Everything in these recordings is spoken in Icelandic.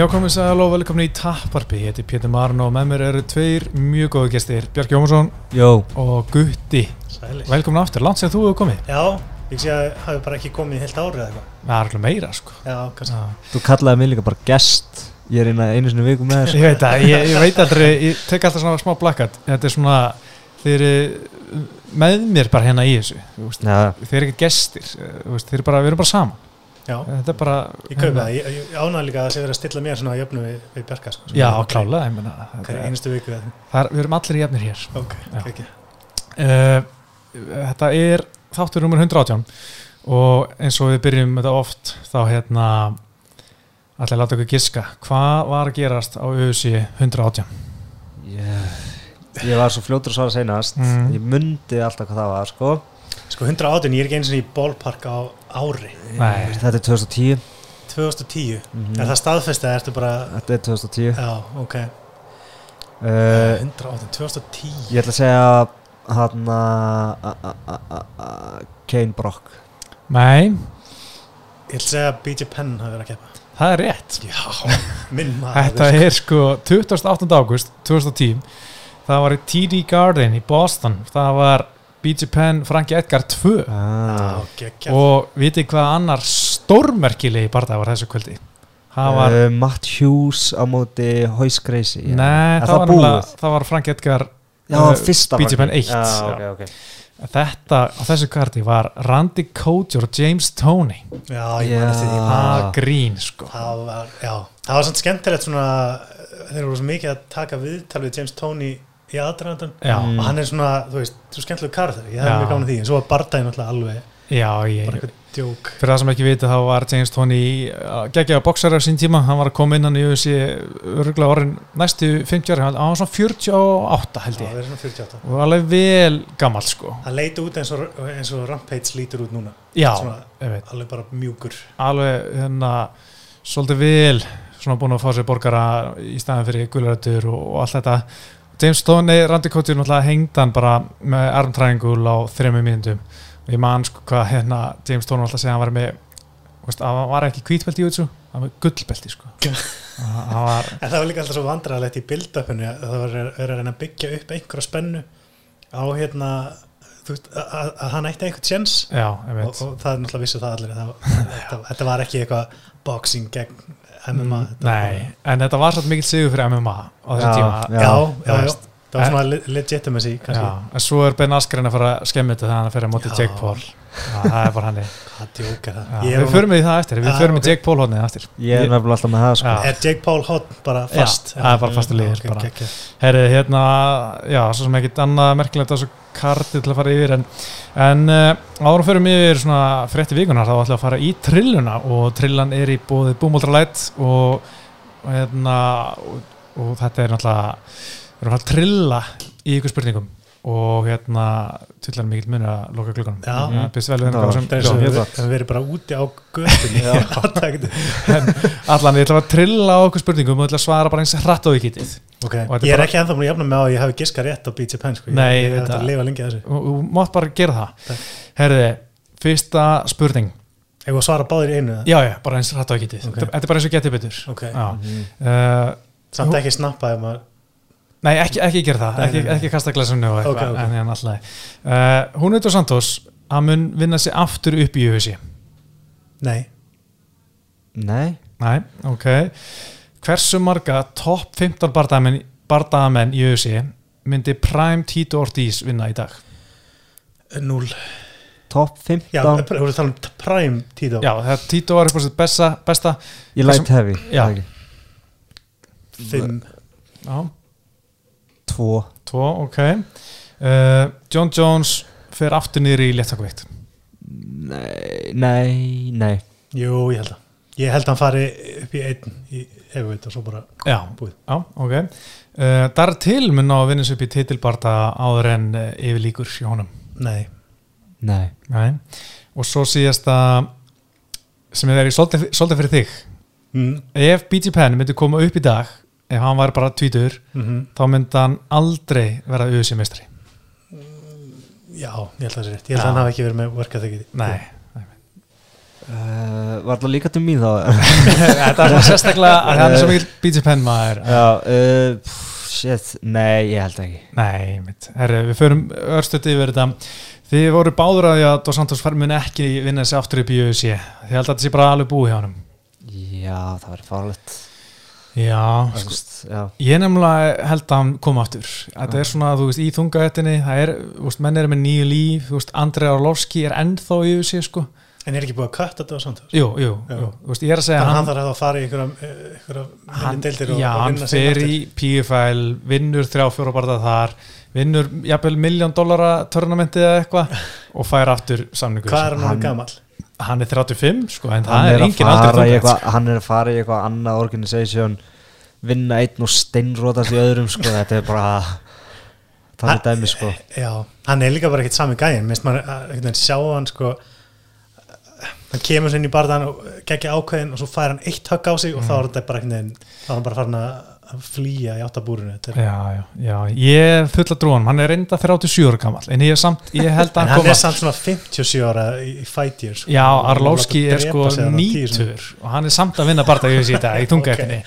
Já, komið sæl og velkomin í Tapparpi, ég heiti Pétur Marn og með mér eru tveir mjög góðu gestir, Björk Jómarsson Jó, og Gutti. Sælir. Velkomin aftur, langt sem þú hefur komið. Já, ég sé að hafi bara ekki komið í heilt árið eða eitthvað. Það er alveg meira, sko. Já, kannski. Þú kallaði mig líka bara gest Ég er eina einu sinni í viku með þessu Ég veit það, ég, ég veit aldrei, ég tek alltaf svona smá blakkat. Þetta er svona, þeir eru með mér bara hérna í þessu, Þeir eru ekki gestir, þú veist, þeir eru bara, við erum bara saman. Já, Þetta er bara... ég kaupi það. Ég, ég ánæg líka að það sé verið að stilla mér svona að jöfnu við, við Bjarka. Sko, Já, klálega, ég meina. þetta Hver er- einustu viku. Það er, við erum allir jafnir hér. Ok, ok. Uh, þetta er þáttur nummer 118 og eins og við byrjum þetta oft þá hérna að láta ykkur giska hvað var að gerast á auðvisi 118 ég, ég var svo fljótur að svara seinast Mm. Ég mundi alltaf hvað það var, sko Sko 118, ég er ekki eins og í ballpark á ári. Nei. Þetta er 2010 2010. Mhm. Er það staðfest eða ertu bara... Þetta er 2010 Já, ok. uh, 118, 2010. Ég ætla að segja hann að Kane Brock Nei, Ég ætla að segja að BJ Penn hafi verið að keppa. það er rétt Já, minn maður. Þetta er sko 28. águst 2010 það var í TD Garden í Boston það var BJ Penn, Frankie Edgar 2 ah. Já, geggjart. og vitið hvað annar stórmerkilegi barða var þessu kvöldi var uh, Matt Hughes á móti Hoist Gracie já. Nei, það, það var, það var Frank Edgar uh, BJ Penn markið. 1 Já, já. ok, ok Þetta á þessu karti var Randy Couture og James Toney Já, ég eftir því. Það grín sko það var, var svona skemmtilegt svona, þeir voru svo mikið að taka viðtal við James Toney í aðdraðandan Já, og hann er svona, þú veist, svo skemmtileg karður ég Já. hef mjög gáðan því, en svo var Bardaginn alltaf alveg já ég, bara eitthvað djók. Fyrir það sem ekki vita þá var James Toney uh, geggjaða boxar á sín tíma. Hann var að koma inn hann í UFC örgulega orðin næstu 50 ári hann var svona 48 held ég. svona 48 og alveg vel gammal sko. Hann leiti út eins og, eins og Rampage lítur út núna. Já, svona, alveg bara mjúkur. Alveg hérna svolítið vel svona búin að fá sér borgara í staðin fyrir gulrættur og, og allt þetta James Stoney, Randy Couture náttúrulega hengdan bara með arm triangle á þrejum mínundum og ég man sko hvað hérna James Stoney alltaf segja að hann var með veist, að hann var ekki hvítbelti í þessu hann var gullbelti sko. Var, en það var líka alltaf svo vandræðalegt í build-upinu að það var að reyna að byggja upp einhverja spennu á hérna að, að- hann ætti einhvern tjens og, og það er náttúrulega vissu það allir það, þetta, þetta var ekki eitthvað boxing gegn MMA þetta var Nei, en þetta var svolítið mikil sigur fyrir MMA á þessu tíma já. já, já. Það var En- svona le- legitimacy kannski, Já, en svo er Ben Askren að fara að skemmi þetta þegar hann fer að móti Já. Jake Paul já, það er bara hann það við förum í það eftir, við Já, förum í. Jake Paul hodnið eftir Ég er nefnilega alltaf með það sko. Er Jake Paul hot bara fast Já, það er bara fastur liður, ok, bara. ok, ok. Herri, hérna, já, svo sem ekkit annað merkilegt á þessu karti til að fara yfir en, en uh, árum förum yfir svona frétti vikunar þá ætla að fara í trilluna og trillan er í bóði búmóldra og, og hérna og, og þetta er náttúrulega við erum að trilla í ykkur spurningum og hérna tullan mikill munir að loka klukkanum það er verið bara úti á göttunni allan, ég ætla að trilla á okkur spurningum og ætla að svara bara eins hratt á ekki getið. Ok, Og þetta ég er ekki ennþá múin að jafna með á að ég hafi giska rétt á BJ Penn sko. Nei, ég, hef að lifa lengi að þessu. Og þú mátt bara gera það. Herriði, fyrsta spurning. Ég var að svara báðir í einu eða? já, já, bara eins hratt á ekki getið. Ok. þetta er bara eins og getið betur. Mhm. Uh, Samt ekki snappa ef maður nei, ekki, ekki gera það. Nei, ekki, nei, nei. ekki kasta glasunni og eitthvað Ok, ok. en hérna alltaf uh, hún veitur Santos hann mun vinna sig aftur upp í UFC Nei, Nei. Nei, ok. Hversu marga topp 15 bardamenn, bardamenn í UFC myndi Prime Tito Ortiz vinna í dag? Null Top 15 Já, við vorum að tala um prime á já, það Tito var upp á sitt besta, besta. Ég light heavy Já. er það ekki? Fimm. Já, Tvo tvo, ok uh, John Jones fer aftur niður í léttakveikt Nei, nei, nei Jú, ég held að Ég held að hann fari upp í einn í hefuveit og svo bara já, búið Já, ok. Uh, Dar til mun á að vinna sig upp í titilbarta áður en uh, yfir líkur hjá honum. Nei, Nei Nei. Og svo síðasta sem er verið svolítið fyrir þig. mm. Ef BG Penn myndi koma upp í dag, ef hann var bara tvítur, Mm þá myndi hann aldrei vera auðvitað meistri. Já, ég held að það sé rétt. Ég held Já. að hann hafi ekki verið með workað þegar Nei. uh, Var það líka til mín þá? Þetta er svona sérstaklega að hann er svo mikil BJ Penn maður. Já, uh, pff, shit, nei, ég held ekki. Nei, mitt, herri, við förum örstuði yfir þetta. Þið voru báður að því að Dos Santos fær mun ekki vinna þessi aftur upp í UFC Þið held að þetta sé bara alveg búið hjá hann Já, það var farlegt Já, sko, veist, Já, ég nefnilega held að hann koma aftur. Þetta er svona, þú veist, í þungaðettinni það er, þú veist, menn eru með nýju líf þú veist, Andrei Orlovski er ennþá í UFC sko. En er ekki búið að kvætta þetta á samt Jú, jú, Já. jú, þú veist, ég er að segja Þannig að hann, þarf að fara í einhverja einhverja hann, minni deildir og, já, hann sig fer í PFL vinnur þrjá fjóra barða þar vinnur jafnvel miljón dollara törnamentið eða eitthvað og fær aftur samningu Hvað er hann Hann- hann er 35 sko en hann það er, engin aldrei þungt Hann er að fara í eitthvað annað organisation Vinna einn og steinrótast í öðrum sko Þetta er bara Það er dæmi sko. Já, hann er líka bara ekkert sami gæðin Mist maður veginn sjá hann sko hann kemur sér inn í barðan og geggja ákveðin og svo fær hann eitt högg á sig og þá er þetta bara veginn þá er hann bara farin að flýja í áttabúrinu Já, já, já, ég er full að trúan hann er reynda 37 ára gammal en ég samt, ég held að hann hann koma er samt svona 57 ára í, years sko. Já, Arlovski er sko nýtur og hann er samt að vinna barða í dag í tungaefni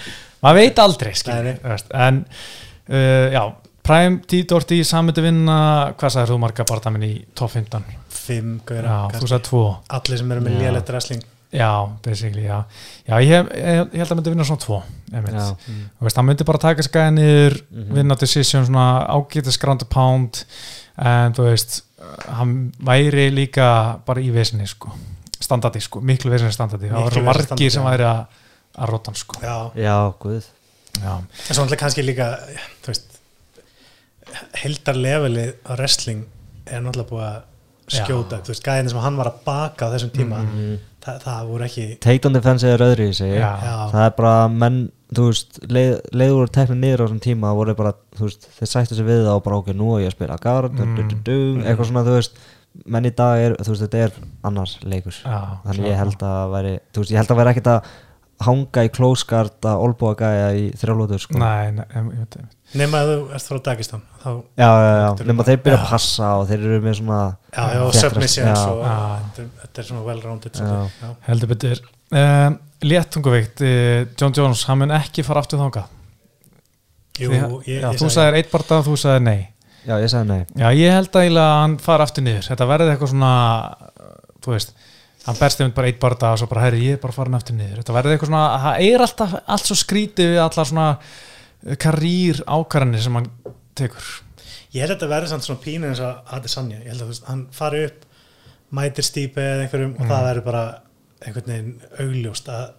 maður veit aldrei skil, en uh, já, Prime T-Dorti sammyndu vinna hvað sagðir þú marga barða minn í top 15 Fimm Já, gauðra Allir sem eru með lélætt wrestling Já, basically, já. Já, ég, ég, ég held að myndi vinna svona tvo. Já. Þú veist, hann myndi bara taka sig gæði niður Mhm. vinna decision, svona ágætis ground and pound en þú veist hann væri líka bara í vesinni, sko. Standardi, sko, miklu vesinni standardi. Það Miklu var svo vesinni margir sem væri að, róta hann, sko. Já, Já, guð. Já, en svo náttúrulega kannski líka þú veist heldar levelið á wrestling er náttúrulega búið að skjóta þú veist, gæðin sem hann var að baka á þessum tíma Mhm. það, það voru ekki Take on defense er öðru í sig Já. Já. Það er bara menn, þú veist leið, leiður og teknir niður á þessum tíma það voru bara, þú veist, þeir sættu sig við það og bara ok, nú er ég að spila guard du, du, du, du, eitthvað svona, þú veist menn í dag er, þú veist, þetta er annars leikur Já, þannig ég held að væri, þú veist, ég held að væri ekkert að hanga í close guard að olbúa gæja í þrjálótur sko. Nei, nei, ég veit ég nema að þú ert frá Dagestan þá, já, já, já, nema bara- þeir byrja að passa og þeir eru með svona já, já, og submissions og þetta, er- svona well-rounded heldur betur. Um, Léttunguveikt, uh, John Jones hann mun ekki fara aftur þangað? Jú, Því- ég, Já, ég þú sagðir eitt barða, þú sagðir nei. Já, ég sagði nei. Já, ég held að að hann fara aftur niður. Þetta verði eitthvað svona þú veist, hann berst einmitt bara eitt barða og svo bara, herri, ég er bara farin aftur niður. Þetta verði eitthvað svona, það er alltaf allt svo skrítið við allar svona karýr ákvarðanir sem hann tekur? Ég held að þetta verður samt svona pínu eins og Adesanya, ég held að veist, hann fari upp mætir stípi eða einhverjum og það verður bara einhvern veginn augljóst að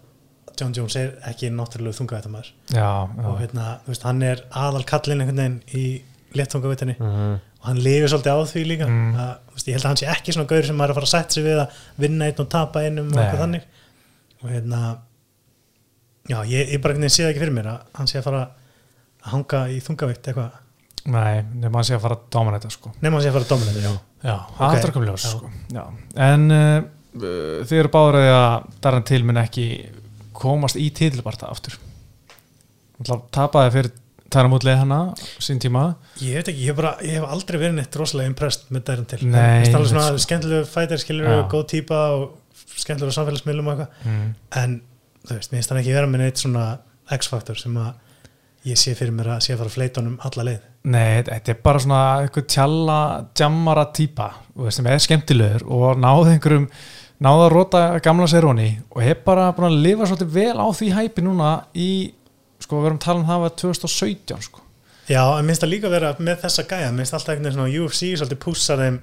John Jones er ekki náttúrulega þungavættamæður Já, og hérna, veist, hann er aðal kallinn einhvern veginn í léttþungavættinni Mhm. og hann lifir svolítið á því líka. Mm. að, veist, ég held að hann sé ekki svona gaur sem maður er að fara að setja sig við að vinna einn og tapa einum og Nei. eitthvað þannig. Og hérna já, ég, ég bara einhvern veginn sé það ekki fyrir mér að hann sé að fara að hanga í þungavætt eitthvað, nei, nema hann sé að fara að dóma þetta sko nema hann sé að fara að domina þetta, já Já, það er komið ljós já. sko. Já. En uh, þið eru báður að að Darren Till mun ekki komast í titilbarta aftur tapaði fyrir tæra mútlið hana sín tíma Ég veit ekki, ég hef, bara, ég hef aldrei verið neitt rosalega impressed með dærum til Nei, Mér finnst alveg svona sko. skemmtilegu skilur Já. góð típa og skemmtilegu samfélagsmiðlum og eitthvað mm. en þú veist, mér finnst hann ekki vera með neitt svona X-faktor sem að ég sé fyrir mér að sé að fara að fleita honum alla leið. Nei, þetta er bara svona eitthvað tjalla, jammara veist, sem er skemmtilegur og náði einhverjum náði að róta gamla seróni og hef bara búin að lifa svolítið vel á því hæpi núna í, sko, við erum að tala um það var 2017, sko. Já, en minnst það líka vera með þessa gæja minnst alltaf einhvern veginn svona UFC svolítið pússa þeim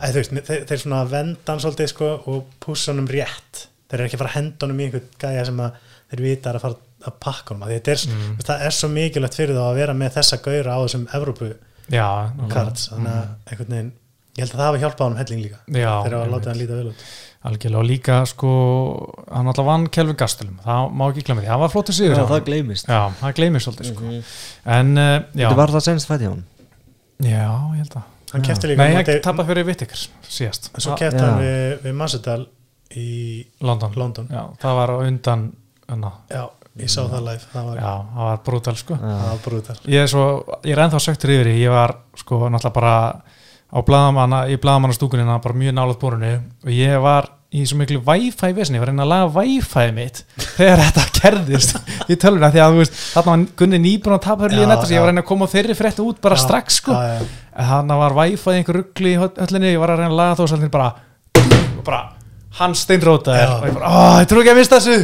að þú veist, þeir, þeir svona vendan svolítið sko og pússa honum rétt. Þeir eru ekki að fara að henda honum í einhvern gæja sem að þeir vita er að fara að pakka honum að þetta er, mm. það er svo mikilvægt fyrir þá að vera með þessa gaura á þessum Evrópu Já, cards, þannig að einhvern veginn ég held að það hafi hjálpað honum helling líka Já, þeir hafa einmitt. látið hann líta vel út. Algjörlega og líka sko hann alltaf vann Kelvin Gastelum það má ekki glemja því, hann var flótið sigur Já, það gleymist. Já, það gleymir svolítið sko. Mhm. en uh, já, Þetta var það senst fætti hún já, ég held að. Hann keppti líka nei, á hann móti- tappa fyrir Vittikers síðast. En svo Það- kefti hann við, við Massadal í London, London. Já, það var á undan hana, já, ég sá það live það var, já, það var brútal sko. Það var brúðar ég er svo, ég er ennþá söktur yfir ég var sko náttúrulega bara á bladamanna, í bladamannastúkunina bara mjög nálaðt borunni og ég var í svo miklu Wi-Fi vissin, ég var að reyna að laga Wi-Fi mitt þegar þetta gerðist í tölvuna því að þú veist, þarna var Gunni nýbúin að tapa Já, hörlíði nettur, ég var að reyna að koma þeirri fréttu út bara Já, strax sko, en þarna var Wi-Fi einhver ruggli í höllinni, ég var að reyna að laga og svolítið bara, bara Já. og ég bara, ó, ég trú ekki að mista þessu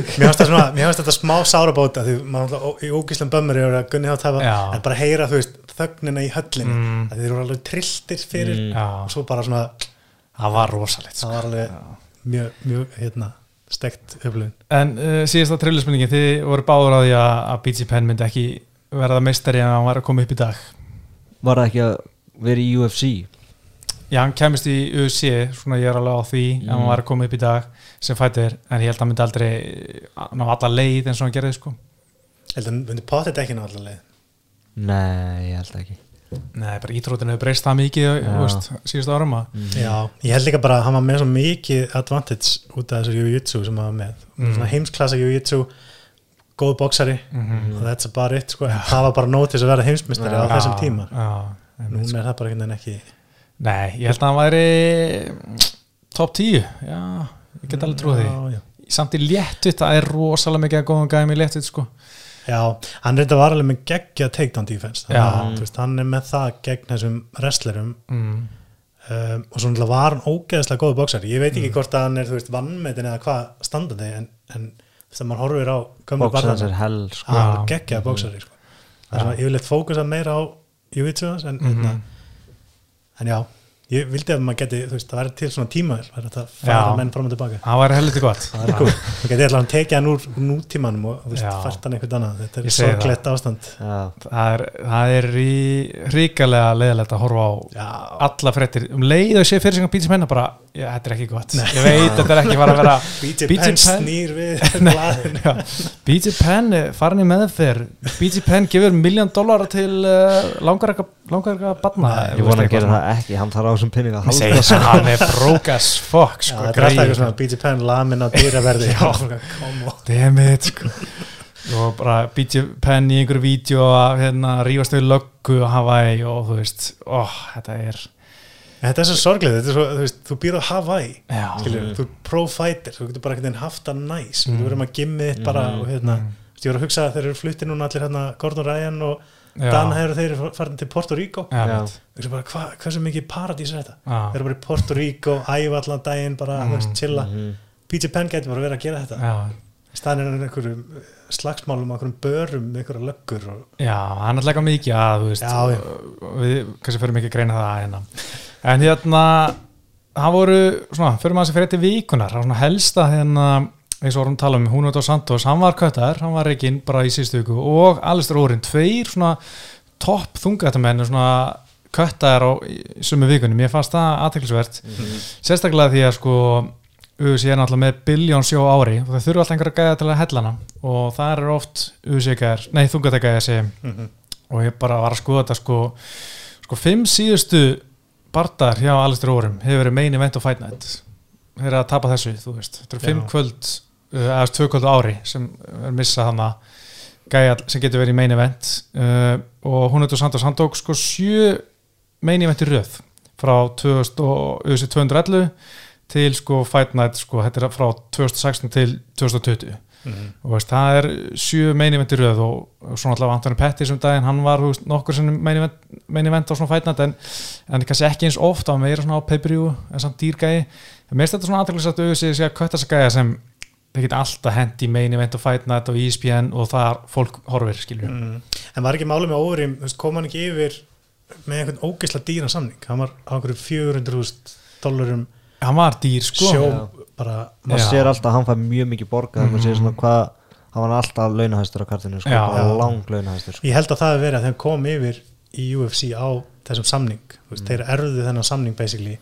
Mér finnst þetta smá sárabóta því maður í ógíslan bömmur er að gunni þá tafa, Já. en bara heyra þú veist þögnina í höllinu, Mm. að þeir eru alveg trilltir fyrir Mm. Og svo bara svona, það var rosalegt sko. það var alveg mjög, mjög, hérna, stekt upplifun. En uh, síðasta trillusmenningin, þið voru báður á því að, að BG Penn myndi ekki verða meistari en hann var að koma upp í dag. Var það ekki að vera í UFC Já, hann kemist í UFC, svona ég er alveg á því að hann Mm. var að koma upp í dag sem fættir, en ég held að hann myndi aldrei ná alla leið eins og hann gerði sko. Heldur, hann myndi potið ekki náttúrulega. Nei, ég held ekki Nei, bara ítrótinu hefur breyst það mikið veist, síðustu árum að mm. Já, ég held líka bara að hann var með svo mikið advantage út af þessu jiu-jitsu sem hann var með. Mm. Svona heimsklassa jiu-jitsu, góð boksari Mhm. og that's about it, sko. Það var bara nót til þess að vera heimsmystari á þessum tíma. Já, sko. er það bara ekki... Nei, ég held að hann væri top 10 Já, ég get alveg trúið því. Samt í léttvitt, það er rosalega mikið að góðum gæmi í léttvitt sko. Já, hann reynda var alveg með geggja takedown defense þannig að hann er með það gegn þessum wrestlerum mm. um, og svo náttúrulega var hann ógeðslega góðu bóksari ég veit Mm. ekki hvort að hann er, þú veist, vannmetin eða hvað standandi en, en að maður horfir á gömur barðan er hell sko. geggja bóksari sko. það er svona yfirleitt fókusað meira á hans, en, Mhm. En já ég vildi að maður geti, þú veist, það væri til svona tíma það væri að fara menn fram og tilbaka. Það væri helviti gott. Það geti allavega tekið hann úr nútímanum og fært hann einhvern annað. Þetta er það. sorglegt ástand. Já, Það er, það er í ríkalega leiðilegt að horfa á já, alla fréttir. Um leið og sé fyrir sig að Pítis Penna bara, já, þetta er ekki gott ég veit, þetta er ekki fara að vera BJ BJ Penn snýr við BG Penn farin í meðferð BG Penn gefur miljón dólar til uh, langar eitthvað langar eitthvað batna ég vona að gera það ekki Hann þarf á þessum pinning að Ég halda hann er broke as fuck Já, sko, þetta er alltaf eitthvað greið. svona BJ Penn lamin á dýraverði Já. Come on. Damn it sko. og bara BG Penn í einhverju vídeo að hérna, rífast við löggu á Hawaii og þú veist, ó, þetta er Þetta er svo sorglega, þetta er svo, þú veist, þú býr á Hawaii já, skilur, þú er pro-fighter, þú getur bara einhvern veginn haft það næs, þú getur verið með gimmið þitt bara og hérna, Mm. þú veist, ég var að hugsa að þeir eru fluttir núna allir hérna Gordon Ryan og já, Dan hefur þeir farin til Puerto Rico. Þú veist bara, hva, hversu mikið paradís er þetta? Já, þeir eru bara í Puerto Rico, æfa allan daginn bara, þú veist, chilla, Mhm. BJ Penn getur bara verið að gera þetta, já, staðin er einhverjum slagsmálum, einhverjum börum einhverja löggur og Já, hann er alltaf mikið að, þú veist, Já, já. við kannski fyrir mikið að greina það hérna. En hérna, það voru, svona, fyrir maður sem fyrir til vikunar, það var svona helsta hérna, eins og vorum að tala um, hún og Santos, hann var köttar, hann var reikinn bara í síðustu viku og Alistair Órin, tveir svona topp þungatamenn, svona köttar á sumu vikunum, ég fannst það aðteklisvert, sérstaklega því að sko, UFC er náttúrulega með biljón sjó ári og það þurfa alltaf einhverja gæða til að hella hana. Og það er oft UFC-gæðar, nei þungatagæðar segjum Mhm. og ég bara var að skoða þetta sko, sko fimm síðustu bardar hjá Alistair Órum hefur verið main event og fight night. Þeir eru að tapa þessu, þú veist. Þetta eru fimm kvöld, uh, eða tvö kvöld ári sem er missa hana gæja sem getur verið í main event. Uh, og hún Santos, hann tók sko sjö main event í röð frá 2000 og UFC 211 til sko fight night sko, þetta er frá 2016 til 2020 Mhm. og veist, það er sjö í röð og, og svona allavega Antoni Pettis um daginn, hann var veist, nokkur sem event á svona fætnat en, en kannski ekki eins oft á meira svona á pay-per-view en samt dýrgæði en mér þetta svona aðtæklusagt að auðvitað sé að kötta þessa gæja sem þeir geta alltaf hent í main event og fætnat og ESPN og það fólk horfir skilju Mm. En var ekki málið með óverim, kom hann ekki yfir með einhvern ógeðsla dýran samning hann var á einhverju 400.000 dollarum hann var dýr sko. Sjó bara maður Já. sér alltaf að hann fær mjög mikið borgað mm maður sér Mhm. svona hvað hann var alltaf launahæstur á kartinu sko, lang launahæstur sko. ég held að það hefði verið að þeim kom yfir í UFC á þessum samning. Þú veist, þeir erðu þennan samning basically.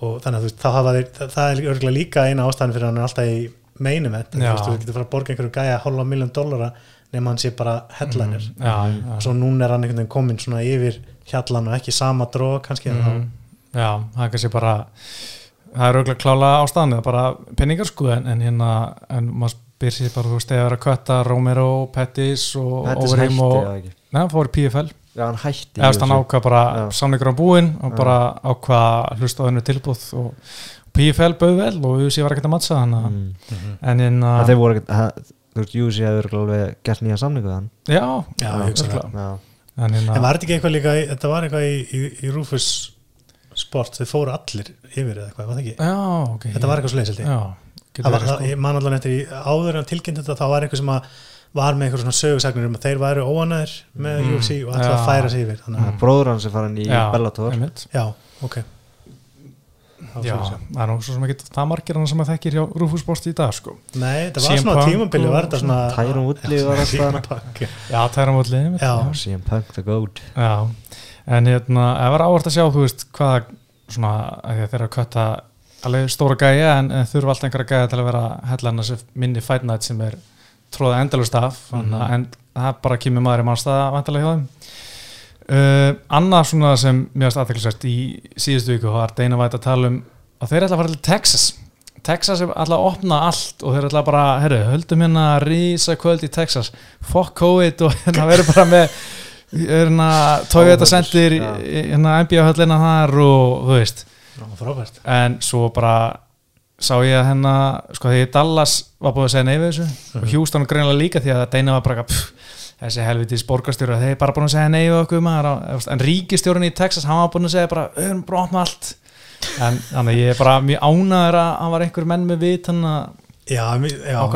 Og þannig að þú veist, þá hafa þeir það, það er örgulega líka eina ástæðan fyrir hann er alltaf í main event, þú veist, þú getur fara að borga einhverju gæja hálfa miljón dollara nema hann sé bara headliner. Mm, já, já. og svo núna er hann einhvern veginn komin svona yfir hjallan og ekki sama dróð kannski mm. Já, það er kannski bara það er auðvitað klála á staðinu bara penningar sko en, en hérna en maður spyr sér bara, þú veist, eða vera að kötta Romero, Pettis og hætti og, eða neða, fór í PFL já hann hætti eða hann ákvað bara Já. samlingur á búin og Já. bara ákvað að hlusta á hennu tilbúð og PFL bauð vel og UFC var ekkert að mattsa þannig að- mm. en en að að þeir voru ekkert þú veist, UFC hefur alveg gert nýja samningu þann já, Já, já, en en En var þetta ekki eitthvað líka, í- þetta var eitthvað í, í, í Rufus Sport, þau fóru allir yfir eða eitthvað, var það ekki? já, ok Þetta var eitthvað svo leiðis, já, getur það var, það, sko. ég man allan eftir í áður en tilkynnt þetta, þá var eitthvað sem að var með eitthvað svona sögursagnir um að þeir væru óanæður með Mm, UFC og já. færa sig yfir þannig að, Mm. bróður hans er farin í Já, Bellator einmitt. já, ok Það Já, það er nú svo sem ekki það margir hann sem að þekkir hjá Rufus Sport í dag sko. Nei, þetta var CM svona tímabili var þetta svona Tyron Woodley var alltaf. Punk, já. Það á mótli Já. CM Punk the GOAT Já, en hérna ef var ávart að sjá, þú veist, hvað svona, að að þeir eru að kötta alveg stóra gæja en, en þurfa alltaf einhverja gæja til að vera hellan þessi minni fight night sem er tróða endalust af. Mm Mhm. en það bara kemur maður í mannstæða vantilega hjá þeim. Uh, Annað svona sem mjög aðteklisvært í síðustu viku var Dana White að tala um að þeir ætla að fara til Texas. Texas er alltaf að opna allt og þeir ætla bara, herru, höldum hérna rísa kvöld í Texas, fuck COVID og hérna verður bara með hérna, Toyota Áhöfnir, sendir já. hérna þar og þú veist, frábært. En svo bara sá ég að hérna, sko því Dallas var búið að segja nei við þessu. Mhm. og Houston greinlega líka því að Dana var bara pff, þessi helvitis borgarstjóra, þeir bara búin að segja nei við okkur maður, en ríkistjórun í Texas hann var búin að segja bara, að opna allt. En þannig ég er bara mjög ánæður að hann var einhver menn með vit hann að einmitt.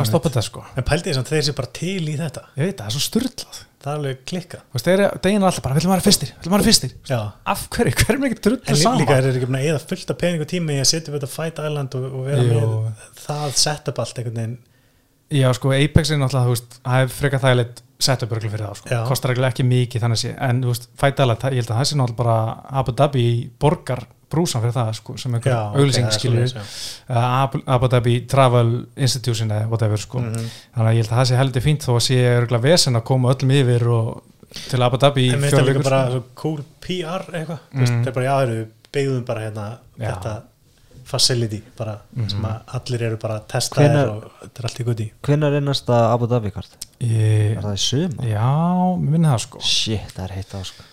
stoppa þetta sko. En pældi þess að þeir sé bara til í þetta. Ég veit það, það er svo styrlað Það er alveg klikka Þú veist, þeir eru alltaf bara, viljum maður fyrstir, viljum maður fyrstir? Já. Af hverju, hverjum er ekki En drullu lí- saman? líka er ekki að eða fullt af pening og tíma í að setja við þetta Fight Island og, og vera Jú. með það setup allt einhvern veginn. Já sko, Apex er náttúrulega, þú veist, það er frekar þægilegt setup örglu fyrir það, sko, Já. kostar ekki mikið þannig sé, en þú veist, fætalega, ég held að það sé náttúrulega bara Abu Dhabi borgar brúsan fyrir það, sko, sem einhver er skilur svoleiðis, já. Abu, Dhabi Travel Institution eða whatever, sko Mhm. þannig að ég held að það sé heldur fínt þó að sé örgulega vesen að koma öllum yfir og til Abu Dhabi í En mér finnst fjóra það líka bara sko. svo cool PR eitthvað Mm. mm. Það er bara, já, við byggðum bara hérna Já. þetta facility bara, Mhm. sem að allir eru bara að testa þér Hvenær- og þetta er allt í guði hvenær er næsta Abu Dhabi kart? Ég- er það í suma? Já, mér minni það sko shit, það er heitt á sko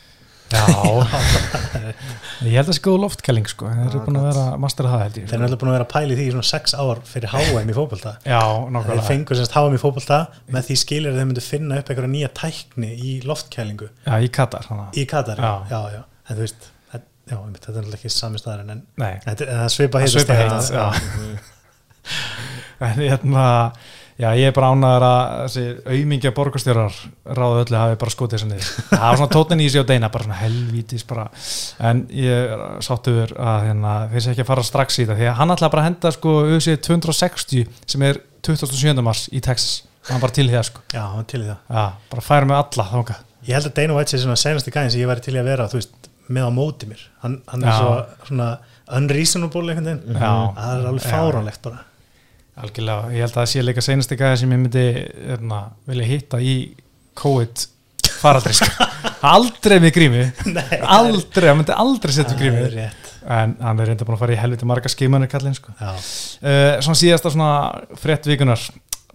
Já. Ég held að það góð loftkæling sko. Þeir eru búin að vera mastera það held ég Þeir eru alltaf búin að vera að pæli því í svona sex ár fyrir HM í fótbolta. Já, Þeir nákvæmlega fengur semst HM í fótbolta með því skilir að þeir myndu finna upp einhverja nýja tækni í loftkælingu Já, í Katar hana. í Katar Já. já, já, en þú veist þetta, já, þetta er náttúrulega ekki sami staðar en, Nei, en það svipa Það heitt svipa heitt, já. en hérna Já, ég er bara ánæður að þessi auðmingja borgarstjórar ráðu öllu hafi bara skotið þessu niður. Það var svona tóttin í sig og deina, bara svona helvítis bara. En ég er sáttuður að hérna, þeir sé ekki að fara strax í það, því að hann ætlaði bara að henda sko UFC 260 sem er 27. mars í Texas. Hann bara til í það sko. já, hann til í það Já, bara færa með alla þánga. Ég held að Dana White sé svona senasti gæðin sem ég væri til í að vera þú veist, með á móti mér hann, hann er svo svona unreasonable einhvern veginn það er alveg fáránlegt bara Algjörlega, ég held að það sé líka seinasti gæði sem ég myndi erna, vilja hitta í COVID faraldri sko. aldrei með grími Nei, aldrei, hann myndi aldrei setja það grími rétt. En hann er reynda búin að fara í helviti marga skimanir kallinn sko. Já, uh, svona síðasta svona frétt vikunar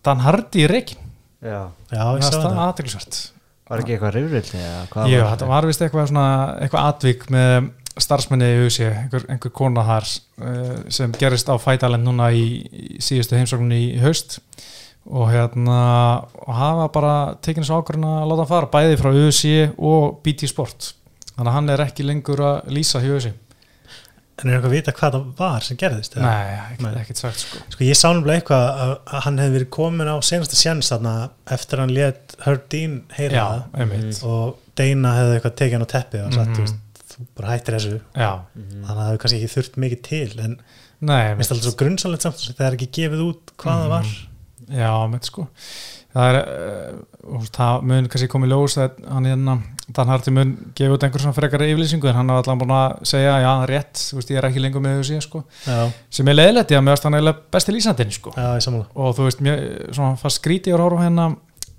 Dan Hardy í reikin já, já ég sá það er aðteglisvert var ekki eitthvað rifrildi eða hvað Jú, var? þetta var vist eitthvað svona eitthvað atvik með starfsmenni í USA, einhver, einhver kona þar uh, sem gerist á Fætalend núna í, í síðustu heimsókninni í haust. Og hérna og hafa bara tekinu svo ákvörðin að láta hann fara bæði frá USA og BT Sport. Þannig að hann er ekki lengur að lýsa hjá USA En er eitthvað að vita hvað það var sem gerðist? eða? Nei, ekkert, ekkert sagt sko. Sko ég sá náttúrulega eitthvað að, hann hefði verið komin á senasta sjans þarna eftir að hann let Herdín heyra Já, það. og Dana hefði eitthvað tekið hann á teppið og sagt, þú veist, þú bara hættir þessu. Þannig að það hefði kannski ekki þurft mikið til en nei, mér finnst alltaf svo grunnsanlegt samt það er ekki gefið út hvað það var. Já, með sko. Það er, uh, það mun kannski komið ljós að hann hérna Dan Hardy mun gefa út einhver svona frekari yfirlýsingu en hann er allan búin að segja, já, rétt þú veist, ég er ekki lengur með þessu sko. Já, sem er leiðilegt, ég að meðast hann eiginlega besti lýsandinn sko. já, og þú veist, mér, svona fast skríti var á hérna